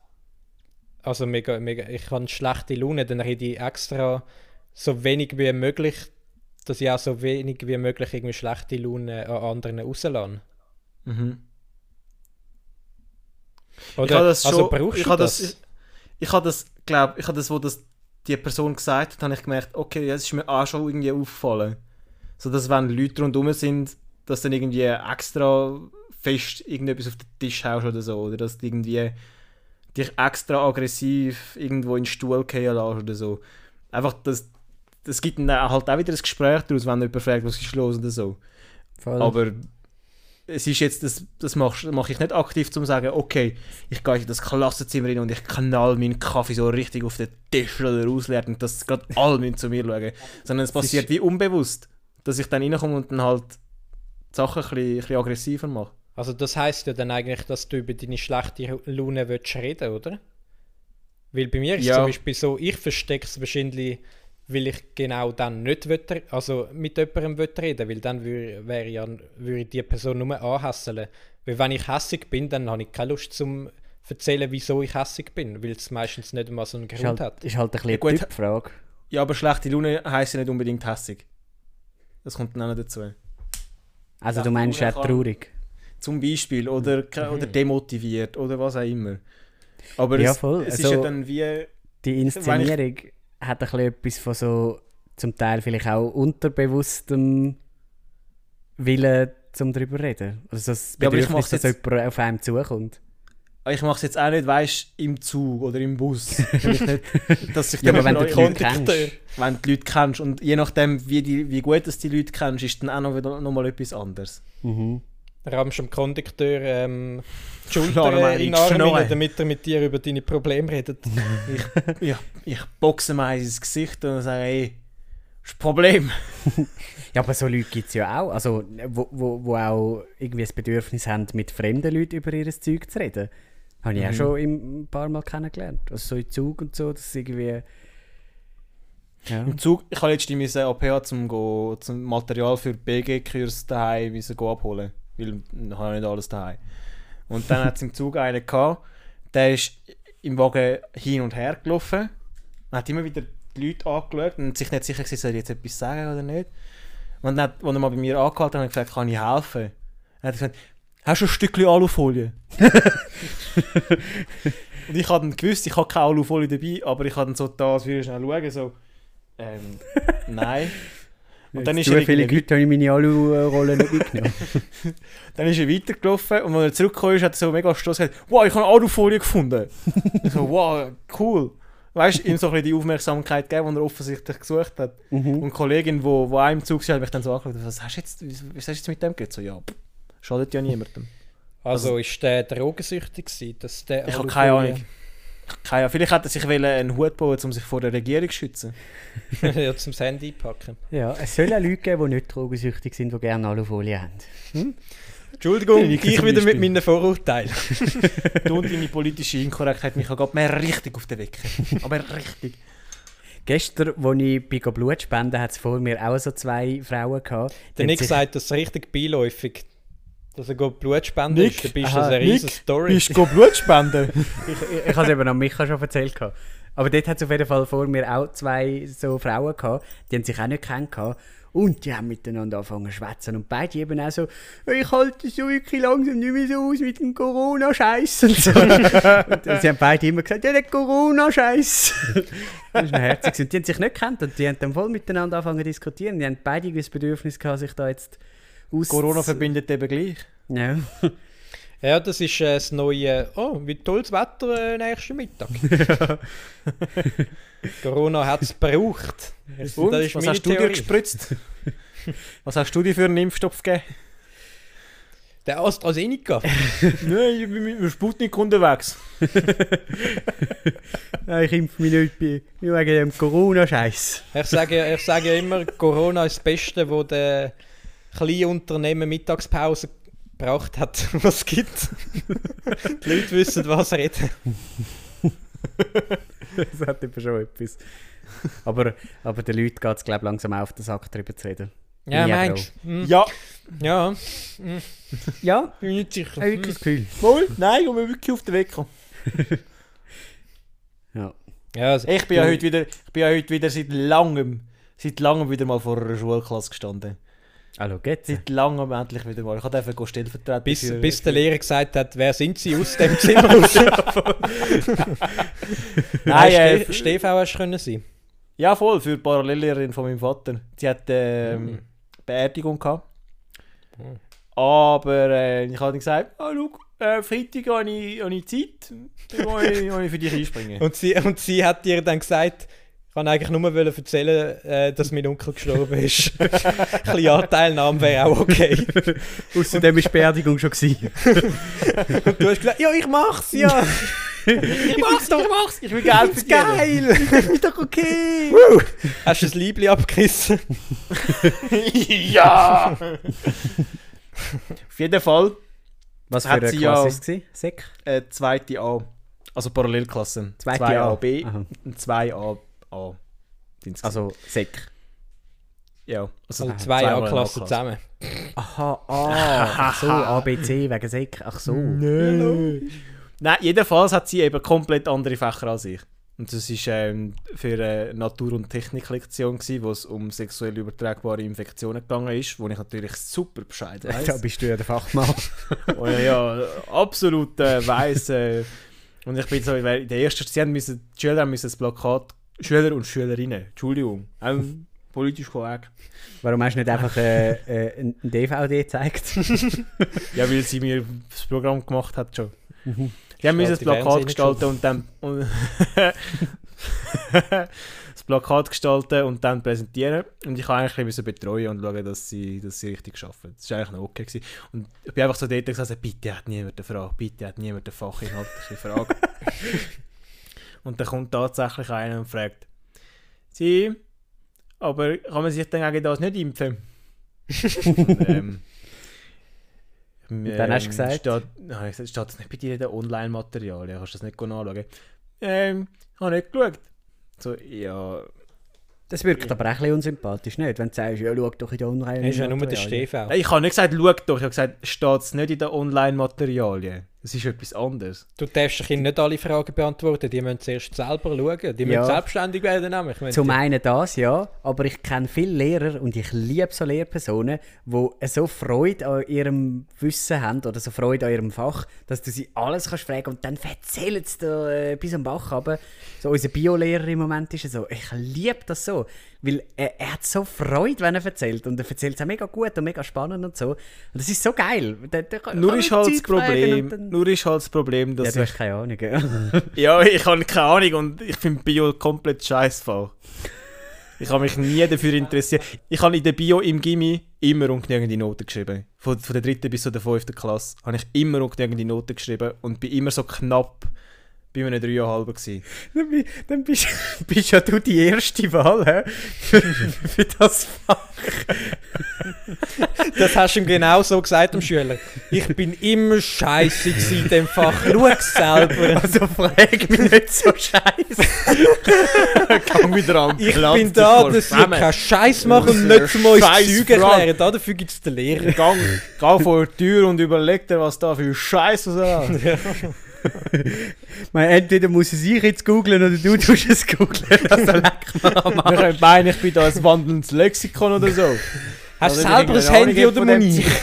also mega, mega, ich habe schlechte Laune, dann rede ich extra so wenig wie möglich, dass ich auch so wenig wie möglich irgendwie schlechte Laune an anderen rauslasse. mhm. Oder, ich habe das schon, also brauchst ich du das? das, ich, ich habe das, glaube ich, habe das, wo das die Person gesagt hat, habe ich gemerkt, okay, das ist mir auch schon irgendwie aufgefallen. So dass wenn Leute rundherum sind, dass dann irgendwie extra fest irgendetwas auf den Tisch haust oder so, oder dass du irgendwie dich extra aggressiv irgendwo in den Stuhl fallen lässt oder so. Einfach, das, das gibt dann halt auch wieder ein Gespräch daraus, wenn jemand fragt, was ist los oder so. Voll. Aber es ist jetzt, das, das mache mach ich nicht aktiv, um zu sagen, okay, ich gehe in das Klassenzimmer rein und ich knall meinen Kaffee so richtig auf den Tisch oder ausleert und dass gerade alle müssen zu mir schauen. Sondern es passiert wie unbewusst, dass ich dann reinkomme und dann halt die Sachen ein bisschen, ein bisschen aggressiver mache. Also das heißt ja dann eigentlich, dass du über deine schlechte Laune willst reden, oder? Weil bei mir ist Ja. zum Beispiel so, ich verstecke es wahrscheinlich weil ich genau dann nicht will, also mit jemandem will reden weil dann würde, wäre ja, würde die Person nur anhässeln. Weil wenn ich hässig bin, dann habe ich keine Lust zum erzählen, wieso ich hässig bin, weil es meistens nicht mal so einen Ist Grund halt, hat. ist halt ein bisschen Ja, eine. Typfrage. Ja, aber schlechte Laune heisst ja nicht unbedingt hässig. Das kommt dann auch noch dazu. Also Ja, du meinst kann- traurig. Zum Beispiel. Oder, ke- oder demotiviert. Oder was auch immer. Aber Ja, es, voll. es ist Also- ja dann wie... Die Inszenierung hat ein bisschen etwas von so, zum Teil vielleicht auch unterbewusstem Willen, zum darüber zu reden. Also das Ja, aber ich Bedürfnis, dass jetzt- jemand auf einem zukommt. Ich mache es jetzt auch nicht, weißt im Zug oder im Bus. (laughs) Nicht, dass ich Ja, aber wenn du die Leute kennst. wenn du die Leute kennst. Und je nachdem, wie, die, wie gut dass die Leute kennst, ist dann auch noch, wieder, noch mal etwas anderes. Mhm. Rammst dem Kondukteur ähm, die Schulter meine in den Arm rein, damit er mit dir über deine Probleme redet. (laughs) Ich, ich boxe mir ins Gesicht und sage, ey, das ist Problem. (laughs) Ja, aber so Leute gibt es ja auch, also, wo, wo, wo auch irgendwie das Bedürfnis haben, mit fremden Leuten über ihr Zeug zu reden. Habe ich auch Mhm. schon im- ein paar Mal kennengelernt. Also so im Zug und so, dass es irgendwie... Ja. Im Zug, ich habe letztens müssen APH zum, go, zum Material für BG-Kurs daheim abholen, weil ich habe nicht alles daheim. Und dann hat es im Zug einen gehabt, der ist im Wagen hin und her gelaufen, man hat immer wieder die Leute angeschaut und sich nicht sicher gewesen, soll ich jetzt etwas sagen oder nicht. Und dann, als er mal bei mir angehalten hat, ich gesagt, kann ich helfen? Er hat gesagt, hast du ein Stückchen Alufolie? (laughs) und ich habe dann gewusst, ich habe keine Alufolie dabei, aber ich habe dann so da, als würde ich schnell schauen, so, ähm, nein. Und dann ist, er viele Leute habe ich meine Alu-Rolle nicht mitgenommen. (laughs) dann ist er weitergelaufen und als er zurückgekommen ist, hat er so mega stolz gesagt, wow, ich habe eine Alufolie gefunden. ich so, wow, cool. Weißt du, ihm so ein bisschen die Aufmerksamkeit gegeben, die er offensichtlich gesucht hat. mhm. Und die Kollegin, die wo, wo auch im Zug war, hat mich dann so angeschaut, was hast du jetzt, was hast du jetzt mit dem geredet? So, ja, pff, schadet ja niemandem. Also, ist der drogensüchtig gewesen, dass der Ich habe keine Ahnung. Keine Ahnung. Vielleicht hat er sich einen Hut bauen, um sich vor der Regierung zu schützen. (laughs) ja, zum Handy packen. Ja, es soll auch Leute geben, die nicht drogensüchtig sind, die gerne Alufolie haben. Entschuldigung, Ich ich wieder mit meinen Vorurteilen. (laughs) Du und deine politische Inkorrektheit mich gerade mehr richtig auf den Wecker. Aber richtig. Gestern, als ich bei Blut spenden hat es vor mir auch so zwei Frauen gehabt. Der haben Nick sagt das richtig beiläufig, dass er geht Blut spenden Nick? ist. Dann bist Aha, das eine riesige Story. Bist du Blut spenden? Ich, (laughs) ich, ich habe es eben an Micha schon erzählt. gehabt. Aber dort hat es auf jeden Fall vor mir auch zwei so Frauen gehabt, die haben sich auch nicht gehabt. Und die haben miteinander angefangen zu schwätzen. Und beide eben auch so, ich halte es so wirklich langsam nicht mehr so aus mit dem Corona-Scheiß. Und, so. (laughs) und sie haben beide immer gesagt, ja, der Corona-Scheiß. das ist herzig. Und die haben sich nicht gekannt und die haben dann voll miteinander angefangen zu diskutieren. Die haben beide das Bedürfnis gehabt, sich da jetzt aus... Corona verbindet eben gleich. Ja. (laughs) Ja, das ist äh, das neue. Oh, wie tolles Wetter äh, nächsten Mittag. (laughs) (laughs) Corona hat es gebraucht. Das Und, ist was hast du dir Theorie. gespritzt? was hast du dir für einen Impfstoff gegeben? Der AstraZeneca. Nein, ich bin mit einem Sputnik unterwegs. Ja, ich impfe mich nicht bei, wegen dem Corona-Scheiß. ich, sage, ich sage immer, Corona ist das Beste, wo der kleine Unternehmen Mittagspause gebraucht hat, (laughs) was es gibt. Die Leute wissen, was reden. (laughs) das hat eben schon etwas. Aber, aber den Leuten geht es, glaube ich, langsam auf den Sack, darüber zu reden. Ja, Ja, meinst du? Hm. Ja, Ja, Ja, (laughs) bin nicht sicher. habe ich wirklich das Gefühl. wohl? Nein, ich bin wirklich auf den Wecker. Ja. Ja, also, Ich bin ja heute wieder, ich bin ja heute wieder seit langem, seit langem wieder mal vor einer Schulklasse gestanden. Hallo, geht's? Seit langem endlich wieder mal. Ich habe einfach stellvertretend bis, für- bis der Lehrer gesagt hat, wer sind Sie aus dem (laughs) Zimmer raus? (laughs) Nein, äh, Ste Stefan hast können sein. Ja, voll, für die Parallellehrerin von meinem Vater. Sie hat ähm, Mhm. Beerdigung gehabt. Mhm. Aber äh, ich habe dann gesagt, ah, schau, äh, Freitag habe ich, habe ich Zeit, dann kann ich, kann ich für dich einspringen. Und sie, und sie hat dir dann gesagt, ich kann eigentlich nur wollen erzählen, äh, dass mein Onkel gestorben ist. (laughs) Ein bisschen Anteilnahme wäre auch okay. Außerdem war die Beerdigung schon. Gewesen. Und du hast gesagt, ja, ich mach's, ja. (laughs) ich mach's, ich mach's, ich will Geld verdienen. Geil. (laughs) ist doch okay! Hast du das Liebling abgerissen? ja! Auf jeden Fall Was für Hat eine sie Klasse ja- war es? Sek? äh, zweite A. Also Parallelklasse. Zweite 2A A. B Aha. und 2A A. Die gewesen. Also Sek. ja, Also äh, zwei A-Klassen A-Klasse. zusammen. Aha, ah, (laughs) ach so, ABC wegen Sek. Ach so. Nein, jedenfalls hat sie eben komplett andere Fächer als ich. Und das war ähm, für eine Natur- und Techniklektion, wo es um sexuell übertragbare Infektionen gegangen ist, wo ich natürlich super Bescheid (laughs) Da weiß. bist du ja der Fachmann. und ja, absolut äh, weiss. Äh, und ich bin so, weil der erste, sie haben müssen, die Schüler haben müssen das Plakat, Schüler und Schülerinnen, Entschuldigung, auch (laughs) politisch korrekt. Warum hast du nicht einfach äh, äh, ein DVD gezeigt? (laughs) Ja, weil sie mir das Programm gemacht hat schon. Die haben müssen das Plakat gestalten und dann. Und (laughs) das Plakat gestalten und dann präsentieren. Und ich habe eigentlich ein bisschen betreuen und schauen, dass sie, dass sie richtig arbeiten. Das war eigentlich noch okay. Gewesen. Und ich bin einfach so dort gesagt, bitte hat niemand eine Frage, bitte hat niemand eine fachinhaltliche Frage. Und dann kommt tatsächlich einer und fragt, Sie, aber kann man sich dann gegen das nicht impfen? (laughs) und, ähm, dann hast du gesagt? Steht, nein, ich gesagt, steht das nicht bei dir in den Online-Materialien? Kannst du das nicht anschauen? Ähm, ich habe nicht geschaut. So, ja. Das wirkt aber auch ein bisschen unsympathisch, nicht? Wenn du sagst, ja, schau doch in die online Das ist ja nur der. Nein, Ich habe nicht gesagt, schau doch. Ich habe gesagt, steht es nicht in den Online-Materialien? Das ist etwas anderes. Du darfst dich nicht alle Fragen beantworten, die müssen zuerst selber schauen. Die Ja. müssen selbstständig werden. Nämlich. Zum einen das, ja, aber ich kenne viele Lehrer und ich liebe so Lehrpersonen, die so Freude an ihrem Wissen haben oder so Freude an ihrem Fach, dass du sie alles kannst fragen und dann erzählen sie dir äh, bis am Bach runter. So unser Biolehrer im Moment ist so, ich liebe das so, weil er, er hat so Freude, wenn er erzählt und er erzählt es auch mega gut und mega spannend und so. Und das ist so geil. Der kann- Nur kann ist halt das Problem, dann- nur ist halt das Problem, Ja, dass du ich, hast keine Ahnung. (laughs) ja, ich habe keine Ahnung und ich finde Bio komplett scheißfall. Ich habe mich nie dafür interessiert. Ich habe in der Bio im Gimmi immer ungenügende Noten geschrieben. Von, von der dritten bis zur fünften Klasse habe ich immer ungenügende Noten geschrieben und bin immer so knapp bei einem 3,5 gewesen. Dann, dann bist, (laughs) bist ja du die erste Wahl hä? Für, (laughs) für das Fach. Das hast du ihm genau so gesagt, dem Schüler. Ich bin immer scheiße in dem Fach. Schau selber. Also frag mich nicht so scheiße. (laughs) Gang wieder an. Ich bin da, dass ihr keinen Scheiß machen und nicht zum euch Zeug erklären. Da, dafür gibt es den Lehrer. Gang, geh vor die Tür und überleg dir, was da für Scheiße so Man, entweder muss es ich jetzt googlen oder du tust es googlen. Also leck mal am Wir Arsch. können meinen, ich bin da ein wandelndes Lexikon oder so. Hast du selber ein Handy oder Moni? (laughs)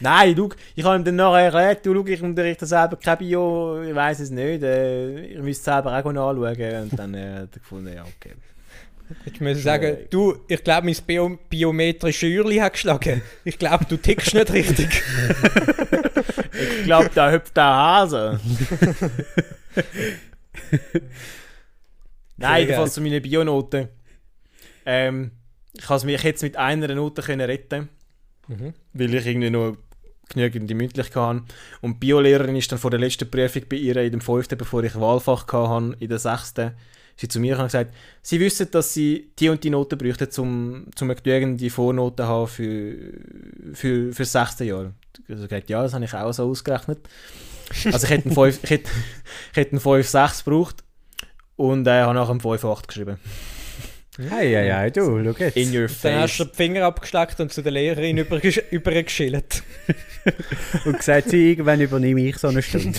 Nein, du, ich habe ihm dann nachher erklärt, du, schau, ich unterrichte selber kein Bio, ich weiß es nicht, äh, ich müsste es selber auch anschauen. Und dann äh, hat er gefunden, ja, okay. Ich muss sagen, du, ich glaube, mein Bio biometrische Uhrli hat geschlagen. Ich glaube, du tickst nicht richtig. (laughs) Ich glaube, da hüpft der Hase. (laughs) Nein, jedenfalls zu meinen Bionoten. Ähm, ich has mich jetzt mit einer Note können retten Mhm. weil ich irgendwie noch genügend mündlich hatte. Und die Biolehrerin ist dann vor der letzten Prüfung bei ihr in dem fünften, bevor ich Wahlfach hatte, in der sechsten, sie zu mir und gesagt, sie wissen, dass sie die und die Noten bräuchten, um, um eine genügende Vornoten zu haben für, für, für das sechste Jahr. Ich habe gesagt, ja, das habe ich auch so ausgerechnet. Also ich hätte einen 5, ich hätte, ich hätte einen 5, 6 gebraucht und äh, habe nachher einen 5, 8 geschrieben. Hey, hey, hey, du, schau jetzt. In your Dann hast du face. den Finger abgesteckt und zu der Lehrerin (laughs) übergesch- übergeschillt. Und gesagt, sie, irgendwann übernehme ich so eine Stunde.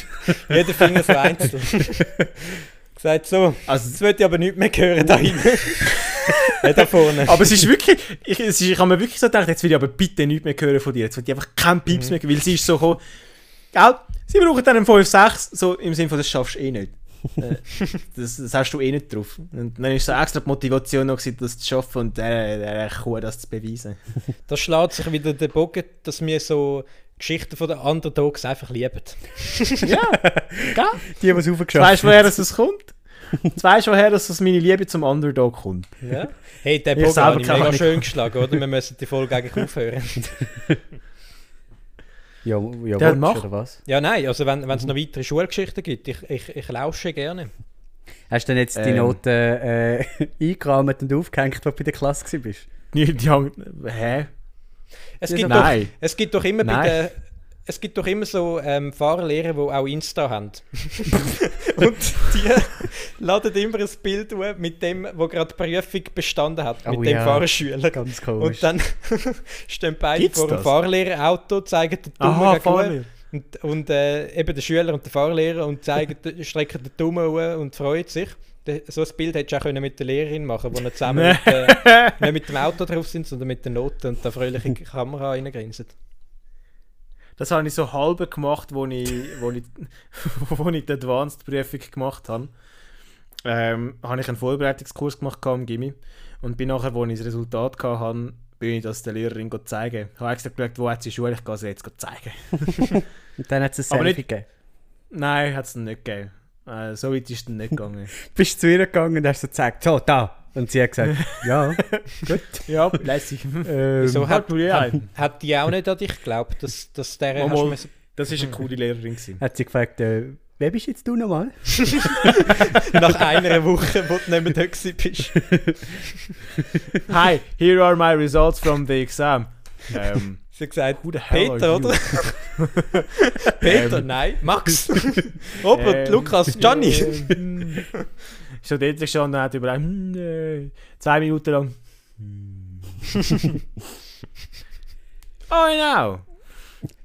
Jeder Finger so einzeln. (laughs) gesagt so, Also, jetzt wird ich aber nichts mehr hören da hinten. (laughs) da vorne. Aber es ist wirklich, ich, es ist, ich habe mir wirklich so gedacht, jetzt will ich aber bitte nichts mehr hören von dir. Jetzt will ich einfach keinen Mhm. Pieps mehr, weil sie ist so gekommen, gell, sie brauchen dann einen 5-6, so im Sinne von, das schaffst du eh nicht. Äh, (laughs) das, das hast du eh nicht drauf. Und dann ist so extra die Motivation noch, gewesen, das zu schaffen und der, der Kuh das zu beweisen. Da schlägt sich wieder der Bogen, dass wir so Geschichten von den Underdogs einfach lieben. (laughs) ja, gell? Die, die es Du aufgeschafft weißt, woher das es kommt? Du weißt, woher das das meine Liebe zum Underdog kommt. Ja. Hey, der Bogen selber habe ich keine mega schön geschlagen, oder? Wir müssen die Folge eigentlich aufhören. Ja, ja Ja, willst, mach. oder was? Ja, nein, also wenn wenn es noch weitere Schulgeschichten gibt, ich, ich, ich lausche gerne. Hast du denn jetzt die Ähm. Noten äh, (laughs) eingerahmt und aufgehängt, als du bei der Klasse warst? Die, die, haben- hä? Es gibt, doch, es gibt doch immer bei Nein. den, es gibt doch immer so ähm, Fahrerlehrer, die auch Insta haben. (laughs) und die, ladet immer ein Bild hoch mit dem, wo gerade die Prüfung bestanden hat, Oh mit dem ja. Fahrschüler. Ganz komisch. Und dann (laughs) stehen beide Gibt's vor dem? Fahrlehrerauto, zeigen den Daumen Aha. Fahrlehrer. Und, und äh, eben der Schüler und der Fahrlehrer und zeigen, (laughs) strecken den Daumen hoch und freut sich. So ein Bild hättest du auch können mit der Lehrerin machen wo wir zusammen mit, äh, nicht mit dem Auto drauf sind, sondern mit der Note und da fröhliche (laughs) Kamera reingrinsen. Das habe ich so halb gemacht, wo ich, wo ich, (laughs) wo ich die Advanced-Prüfung gemacht habe. Ähm, habe ich einen Vorbereitungskurs gemacht im Gimmi und bin nachher, wo ich das Resultat hatte, bin ich das der Lehrerin go zeigen. Ich habe extra geschaut, wo hat sie Schule, ich gehe sie jetzt go zeigen. (laughs) Und dann hat es ein Aber Selfie nicht- gegeben. Nein, hat es nicht gegeben. Äh, so weit ist es nicht gegangen. (laughs) Bist du zu ihr gegangen und hast so gezeigt, so, da. Und sie hat gesagt, (laughs) ja, gut. ja, lässig. Ähm, Wieso halt hat, hat, hat die auch nicht an dich geglaubt, dass, dass der hast müssen- Das war eine coole Lehrerin. Gewesen. hat sie gefragt, äh, wer bist jetzt du nochmal? (laughs) nach einer Woche, wo du nicht mehr da bist. Hi, here are my results from the exam. Ähm, Sie hat gesagt, who the hell Peter? (laughs) (laughs) Peter, nein. Max. Robert, Lukas, Ist so dort und hat überlegt, zwei Minuten lang. (laughs) oh, genau.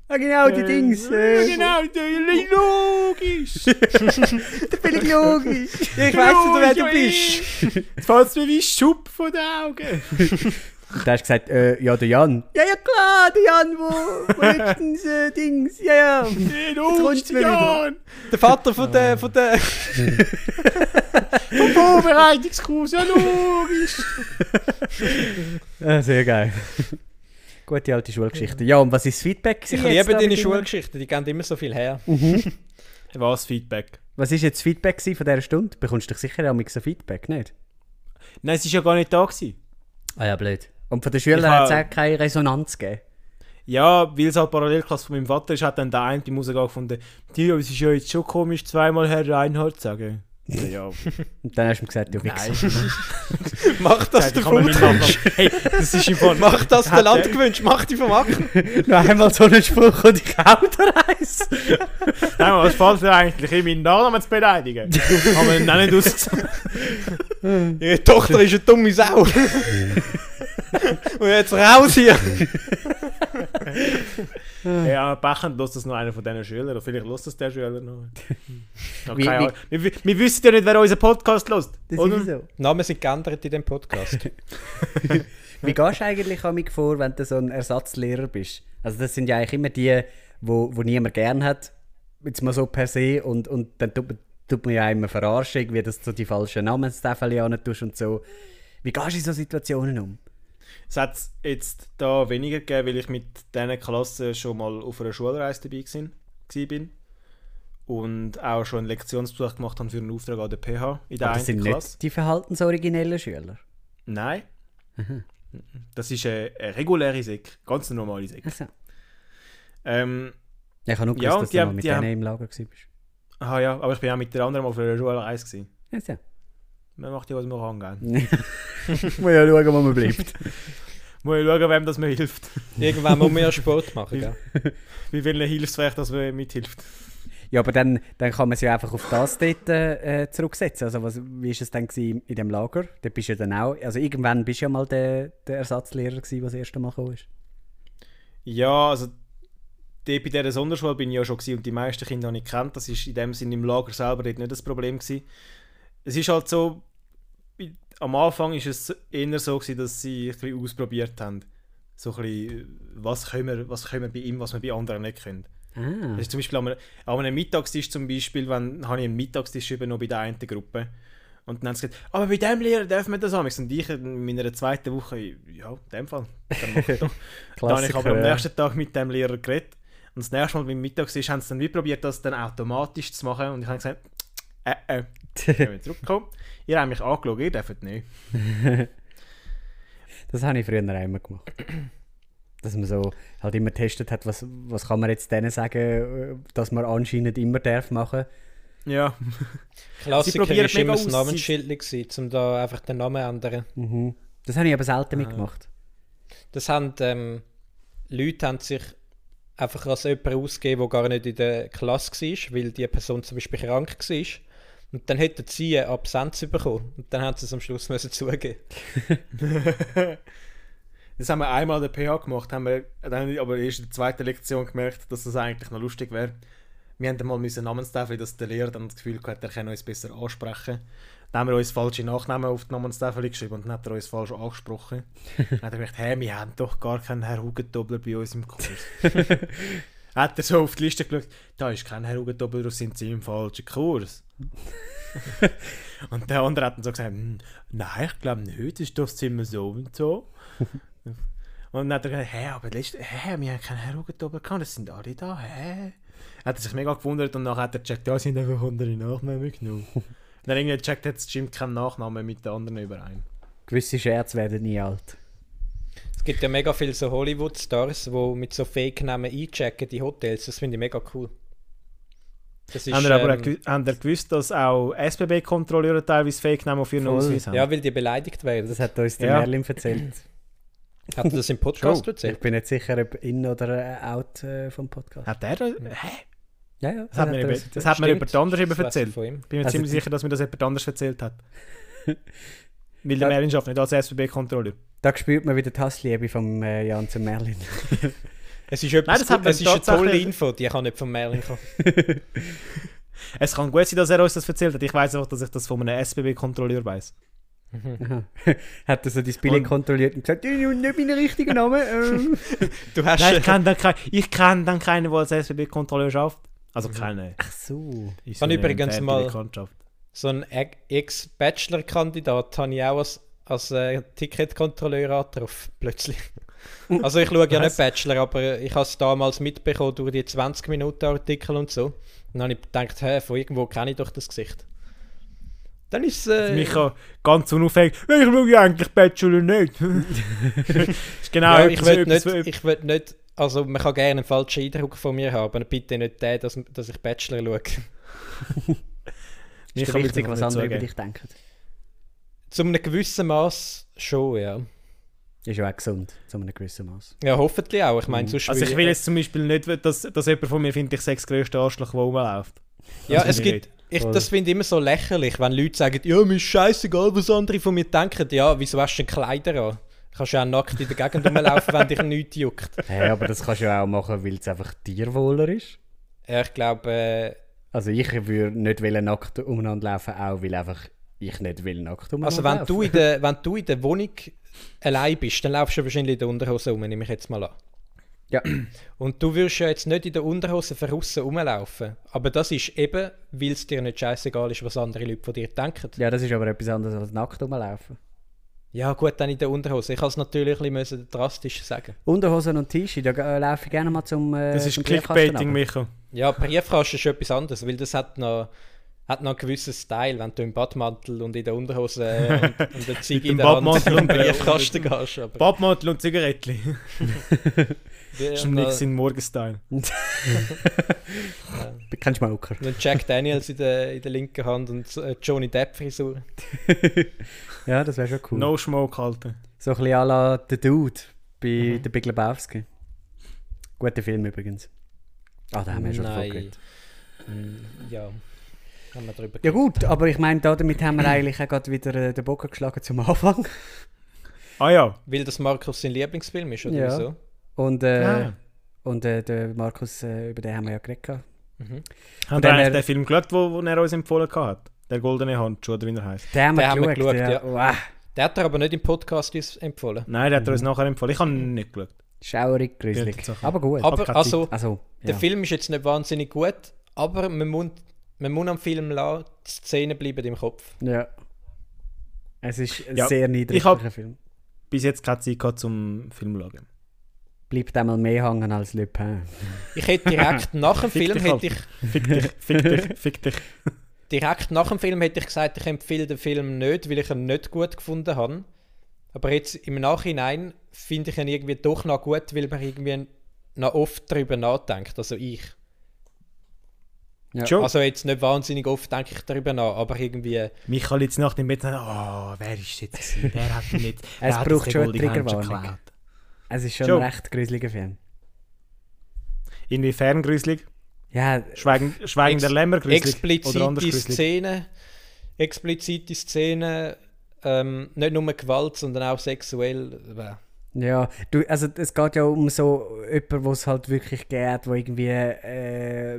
Ah, genau, die Dings. ja, Äh, genau, die- logisch. Da bin ich logisch. ich weiss nicht, wer du bist. Jetzt fällt es mir wie Schupp von den Augen. Und da hast du gesagt, äh, ja, der Jan. Ja, ja, klar, der Jan, wo, wo letztens äh, Dings, ja, ja. Den wieder. Osterjan. Der Vater von der, von der Vom Vorbereitungskurs, ja logisch. Ah, sehr geil. Gute alte Schulgeschichte. Ja, und was ist das Feedback? Ich liebe deine Schulgeschichten, die geben immer so viel her. (laughs) Was Feedback? Was ist jetzt das Feedback von dieser Stunde? Bekommst du doch sicher auch mit so Feedback, nicht? Nein, es war ja gar nicht da. Gewesen. Ah ja, blöd. Und von den Schülern hat es auch keine Resonanz gegeben. Ja, weil es halt Parallelklasse von meinem Vater ist, hat dann der eine beim Rausgehen gefunden, «Tio, es ist ja jetzt schon komisch, zweimal Herr Reinhardt zu sagen.» Ja, ja (laughs) Und dann hast du mir gesagt, du nein. Wichser. (laughs) Mach das der kann Namen- Fulltouch. Hey, das ist im Fall... Mach das der Hat Land er- gewünscht. Mach die vom Acker. (laughs) Noch einmal so einen Spruch und ich auch der Reis. Nein, was fällt dir eigentlich in meinen Nachnamen zu beleidigen? Haben wir ihn auch nicht ausgesagt. Ihre Tochter ist eine dumme Sau. Und jetzt raus hier. (laughs) Ja, Bechend lässt das noch einer von diesen Schülern, oder vielleicht lässt das der Schüler noch. (laughs) Ja, Wie- keine wie- wir, wir, wissen ja nicht, wer unseren Podcast lässt. Das oder? ist so. Namen sind geändert in dem Podcast. (laughs) Wie gehst du eigentlich amig vor, wenn du so ein Ersatzlehrer bist? Also das sind ja eigentlich immer die, wo, wo niemand gern hat, jetzt mal so per se, und, und dann tut man, tut man ja immer verarschen, wie dass du die falschen an tust und so. Wie gehst du in so Situationen um? Es hat jetzt da weniger gegeben, weil ich mit diesen Klassen schon mal auf einer Schulreise dabei bin. Und auch schon einen Lektionsbesuch gemacht habe für einen Auftrag an der PH in der Aber das einen sind Klasse. nicht die verhaltensoriginellen Schüler. Nein. Das ist eine, eine reguläre Sek, ganz normale Sek. Also, Ähm, ich habe nur gewusst, Ja, dass die du mal mit die denen haben- im Lager warst. aha ja, aber ich bin auch mit der anderen mal auf einer Schulreise. Also. Man macht ja, was man kann. gell? (laughs) Muss ja schauen, wo man bleibt. (laughs) Muss ich schauen, wem das mir hilft. Irgendwann muss man ja Sport machen, gell? (laughs) Wie vielen Hilfswerk das mir mithilft. Ja, aber dann, dann kann man sich einfach auf das dort äh, zurücksetzen. Also was, wie war es dann gewesen in dem Lager? Da bist du ja dann auch, also irgendwann bist du ja mal der, der Ersatzlehrer gewesen, der das erste Mal gekommen ist. Ja, also die, bei dieser Sonderschule bin ich ja schon gewesen und die meisten Kinder habe ich kennt. Das ist in dem Sinne im Lager selber nicht das Problem gewesen. Es ist halt so, am Anfang ist es eher so gewesen, dass sie ein bisschen ausprobiert haben. So ein bisschen, was können wir, was können wir bei ihm, was wir bei anderen nicht können. Ah. Ist zum Beispiel an einem, an einem Mittagstisch zum Beispiel, wenn, habe ich einen Mittagstisch übernommen bei der einen Gruppe. Und dann haben sie gesagt, aber bei dem Lehrer dürfen wir das haben. Und ich in meiner zweiten Woche, ja, in dem Fall, dann. (laughs) Dann habe ich aber am nächsten Tag mit dem Lehrer geredet. Und das nächste Mal beim Mittagstisch haben sie dann wie probiert, das dann automatisch zu machen. Und ich habe gesagt, äh, äh, ich bin zurückgekommen. Ihr habt mich angeschaut, ihr dürft nicht. (laughs) Das habe ich früher auch immer gemacht. Dass man so halt immer getestet hat, was, was kann man jetzt denen sagen, äh, dass man anscheinend immer darf machen. Ja, Klassiker ist immer mega das Namensschild, gewesen, um da einfach den Namen zu ändern. Mhm. Das habe ich aber selten Ah. mitgemacht. Das haben ähm, Leute haben sich einfach als jemand ausgegeben, der gar nicht in der Klasse war, weil die Person zum Beispiel krank war. Und dann hätten sie eine Absenz bekommen. Und dann haben sie es am Schluss müssen zugeben. (laughs) Das haben wir einmal der PH gemacht, haben wir dann aber erst in der zweiten Lektion gemerkt, dass das eigentlich noch lustig wäre. Wir haben dann mal müssen Namenstafel, dass der Lehrer dann das Gefühl hatte, er kann uns besser ansprechen. Dann haben wir uns falsche Nachnamen auf die Namenstafel geschrieben und dann hat er uns falsch angesprochen. (laughs) dann hat er gedacht, hey, wir haben doch gar keinen Herr Hugentobler bei uns im Kurs. (laughs) hat er so auf die Liste geschaut, da ist kein Herr Hugentobler, das sind Sie im falschen Kurs. (laughs) und der andere hat dann so gesagt, "Hm, nein, ich glaube nicht, das ist doch das Zimmer so und so. (laughs) Und dann hat er gesagt, hä, aber letzte, hä, wir haben keinen Herr Hugentobler gehabt, das sind alle da, hä? Hat er sich mega gewundert und nachher hat er gecheckt, ja, sind einfach andere Nachnamen genommen. und dann irgendwie gecheckt, jetzt stimmt kein Nachname mit den anderen überein. Gewisse Scherze werden nie alt. Es gibt ja mega viele so Hollywood-Stars, die mit so Fake-Namen einchecken, die Hotels. Das finde ich mega cool. Das ist, Haben aber auch ähm, habt ihr gewusst, dass auch SBB-Kontrolleure teilweise Fake-Namen auf ihren. Ausweis haben? ja, weil die beleidigt werden. Das hat uns der Ja. Merlin erzählt. (laughs) Hat er das im Podcast Ich erzählt? bin nicht sicher, ob in oder äh, out äh, vom Podcast. Hat der? Hä? Ja, ja. Das hat er über, das erzählt. hat mir jemand anderes eben ich erzählt. Von ihm. Bin mir Also ziemlich sicher, dass mir das jemand anderes erzählt hat. (laughs) Weil der Merlin schafft nicht als SBB-Kontrolleur. Da spürt man wieder die Hassliebe vom äh, Jan zum Merlin. (laughs) Es ist, etwas Nein, das hat es ist eine tolle Info, die kann nicht von Merlin kommen. (laughs) Es kann gut sein, dass er uns das erzählt hat. Ich weiß einfach, dass ich das von einem SBB-Kontrolleur weiß. (laughs) hat er so die Spiele Und- kontrolliert und gesagt, ich nicht meinen richtigen Namen. (laughs) ähm. Du hast Nein, ich kenne dann, kein, ich kenn dann keinen, der als SBB-Kontrolleur schafft. Also keine. Ach so. Ist Kann eine übrigens mal- so einen Ex- Ex-Bachelor-Kandidat, habe ich auch als, als äh, Ticketkontrolleur angetroffen, (laughs) plötzlich. (laughs) Also ich schaue ja nicht Bachelor, aber ich habe es damals mitbekommen durch die 20-Minuten-Artikel und so. Und dann habe ich gedacht, hä, von irgendwo kenne ich doch das Gesicht. Dann ist es... Also Äh, Micha ganz unauffällig. «Ja, Ich schaue ja eigentlich Bachelor nicht. (laughs) ist genau ja, ich will etwas- nicht, ich will nicht... Also man kann gerne einen falschen Eindruck von mir haben, aber bitte nicht den, dass, dass ich Bachelor schaue. Ist Micha es was andere über dich denken. Zu einem gewissen Maß schon, ja. Ist ja auch gesund, zu einem gewissen Maß. Ja, hoffentlich auch. Ich meine, Mhm. sonst Also ich würde- will jetzt zum Beispiel nicht, dass, dass jemand von mir findet, ich sei das grösste Arschloch, das rumläuft. Ja, es gibt, nicht. ich, das finde ich immer so lächerlich, wenn Leute sagen, ja, mir ist scheißegal, was andere von mir denken. Ja, wieso hast du denn Kleider an? Kannst ja auch nackt in der Gegend rumlaufen, (laughs) wenn dich nichts juckt. Hey, aber das kannst du ja auch machen, weil es einfach dir wohler ist. Ja, ich glaube, äh, Also ich würde nicht nackt umeinander laufen, auch weil einfach ich nicht will nackt umeinander also wenn laufen. du, in der, wenn du in der Wohnung allein bist, dann laufst du wahrscheinlich in der Unterhose rum, nehme ich jetzt mal an. Ja. Und du wirst ja jetzt nicht in der Unterhose von außen rumlaufen. Aber das ist eben, weil es dir nicht scheißegal ist, was andere Leute von dir denken. Ja, das ist aber etwas anderes als nackt rumlaufen. Ja gut, dann in der Unterhose. Ich kann es natürlich ein bisschen drastisch sagen. Unterhosen und T-Shirt, da äh, laufe ich gerne mal zum äh, Das ist zum Clickbaiting, Briefkasten Micha. Ja, Briefkasten ist etwas anderes, weil das hat noch, hat noch einen gewissen Style, wenn du im Badmantel und in der Unterhose (laughs) und, und der Ziege in der Hand Badmantel und (laughs) der- Briefkasten gehst. Aber Badmantel und (laughs) Das ist nicht noch, sein Morgenstyle. Ich Kein Schmauker. noch Jack Daniels in der, in der linken Hand und äh, Johnny Depp Frisur. Ja, das wäre schon cool. No Smoke halten. So ein bisschen à la The Dude bei Mhm. The Big Lebowski. Guter Film übrigens. Ah, da haben wir schon Nein. vorgeredet. Mm, Ja, haben wir drüber Ja gut, aber ich meine, damit haben wir eigentlich auch gerade wieder äh, den Bogen geschlagen zum Anfang. Ah ja. Weil das Markus sein Lieblingsfilm ist, oder Ja. wieso? Und, äh, Ah. und äh, der Markus, äh, über den haben wir ja geredet. Mhm. Haben wir den Film geschaut, wo, wo er uns empfohlen hat? Der Goldene Handschuh, oder wie er heißt. Den haben wir Den haben wir geschaut, geschaut, ja. Wow. Der hat er aber nicht im Podcast uns empfohlen. Nein, der hat er uns Mhm. nachher empfohlen. Ich habe ihn nicht geschaut. Schaurig, Ja, gruselig. Aber gut. Aber also, also, der ja. Film ist jetzt nicht wahnsinnig gut, aber man muss, man muss am Film lassen, die Szenen bleiben im Kopf. Ja. Es ist ein Ja, sehr ich niedriger Film. Bis jetzt keine Zeit gehabt zum Film zu schauen. Bleibt einmal mehr hängen als Le Pen. Ich hätte direkt (laughs) nach dem Film hätte ich Fick dich, fick dich, (laughs) fick dich. direkt nach dem Film hätte ich gesagt, ich empfehle den Film nicht, weil ich ihn nicht gut gefunden habe. Aber jetzt im Nachhinein finde ich ihn irgendwie doch noch gut, weil man irgendwie noch oft darüber nachdenkt. Also ich. Ja. Schon. Also jetzt nicht wahnsinnig oft denke ich darüber nach, aber irgendwie. Michael jetzt nach dem Bett sagt, oh, wer ist jetzt? (laughs) Wer hat nicht? Es hat braucht schon eine Triggerwarnung. Es ist schon Schon. ein recht gruseliger Film. Inwiefern gruselig? Ja, Schweigen, Schweigen der Ex- Lämmer gruselig. Oder anders explizite gruselig. Szenen, explizite Szenen, ähm, nicht nur Gewalt, sondern auch sexuell. Äh, Ja, du, also es geht ja um so jemanden, wo es halt wirklich geht, wo irgendwie äh,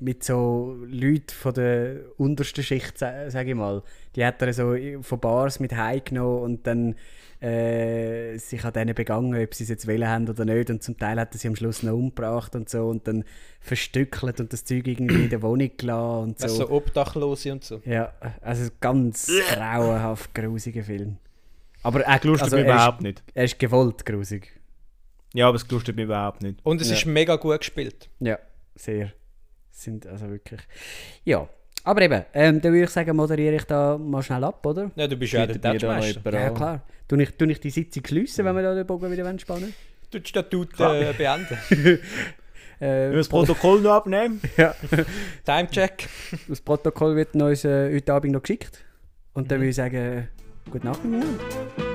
mit so Leuten von der untersten Schicht, sa- sag ich mal, die hat er so von Bars mit heimgenommen und dann äh, sich an denen begangen, ob sie es jetzt wollen haben oder nicht und zum Teil hat er sie am Schluss noch umgebracht und so und dann verstückelt und das Zeug irgendwie in der Wohnung gelassen und so. so. so Obdachlose und so. Ja, also ganz grauenhaft grusiger Film. Aber er, Gelustet also mich er, ist, überhaupt nicht. er ist gewollt grusig. Ja, aber es gelustet mich überhaupt nicht. Und es Ja. ist mega gut gespielt. Ja, sehr. Sind also wirklich. Ja. Aber eben, ähm, dann würde ich sagen, moderiere ich da mal schnell ab, oder? Ja, du bist ja der Touchmeister. Ja, klar. Tue ich, tue ich die Sitzung schliessen, wenn wir da den Bogen wieder wollen spannen Du die Statut äh, beenden. (laughs) Äh, das Protokoll noch abnehmen? (laughs) ja. Timecheck. Das Protokoll wird uns äh, heute Abend noch geschickt. Und dann würde ich sagen, gute Nacht miteinander.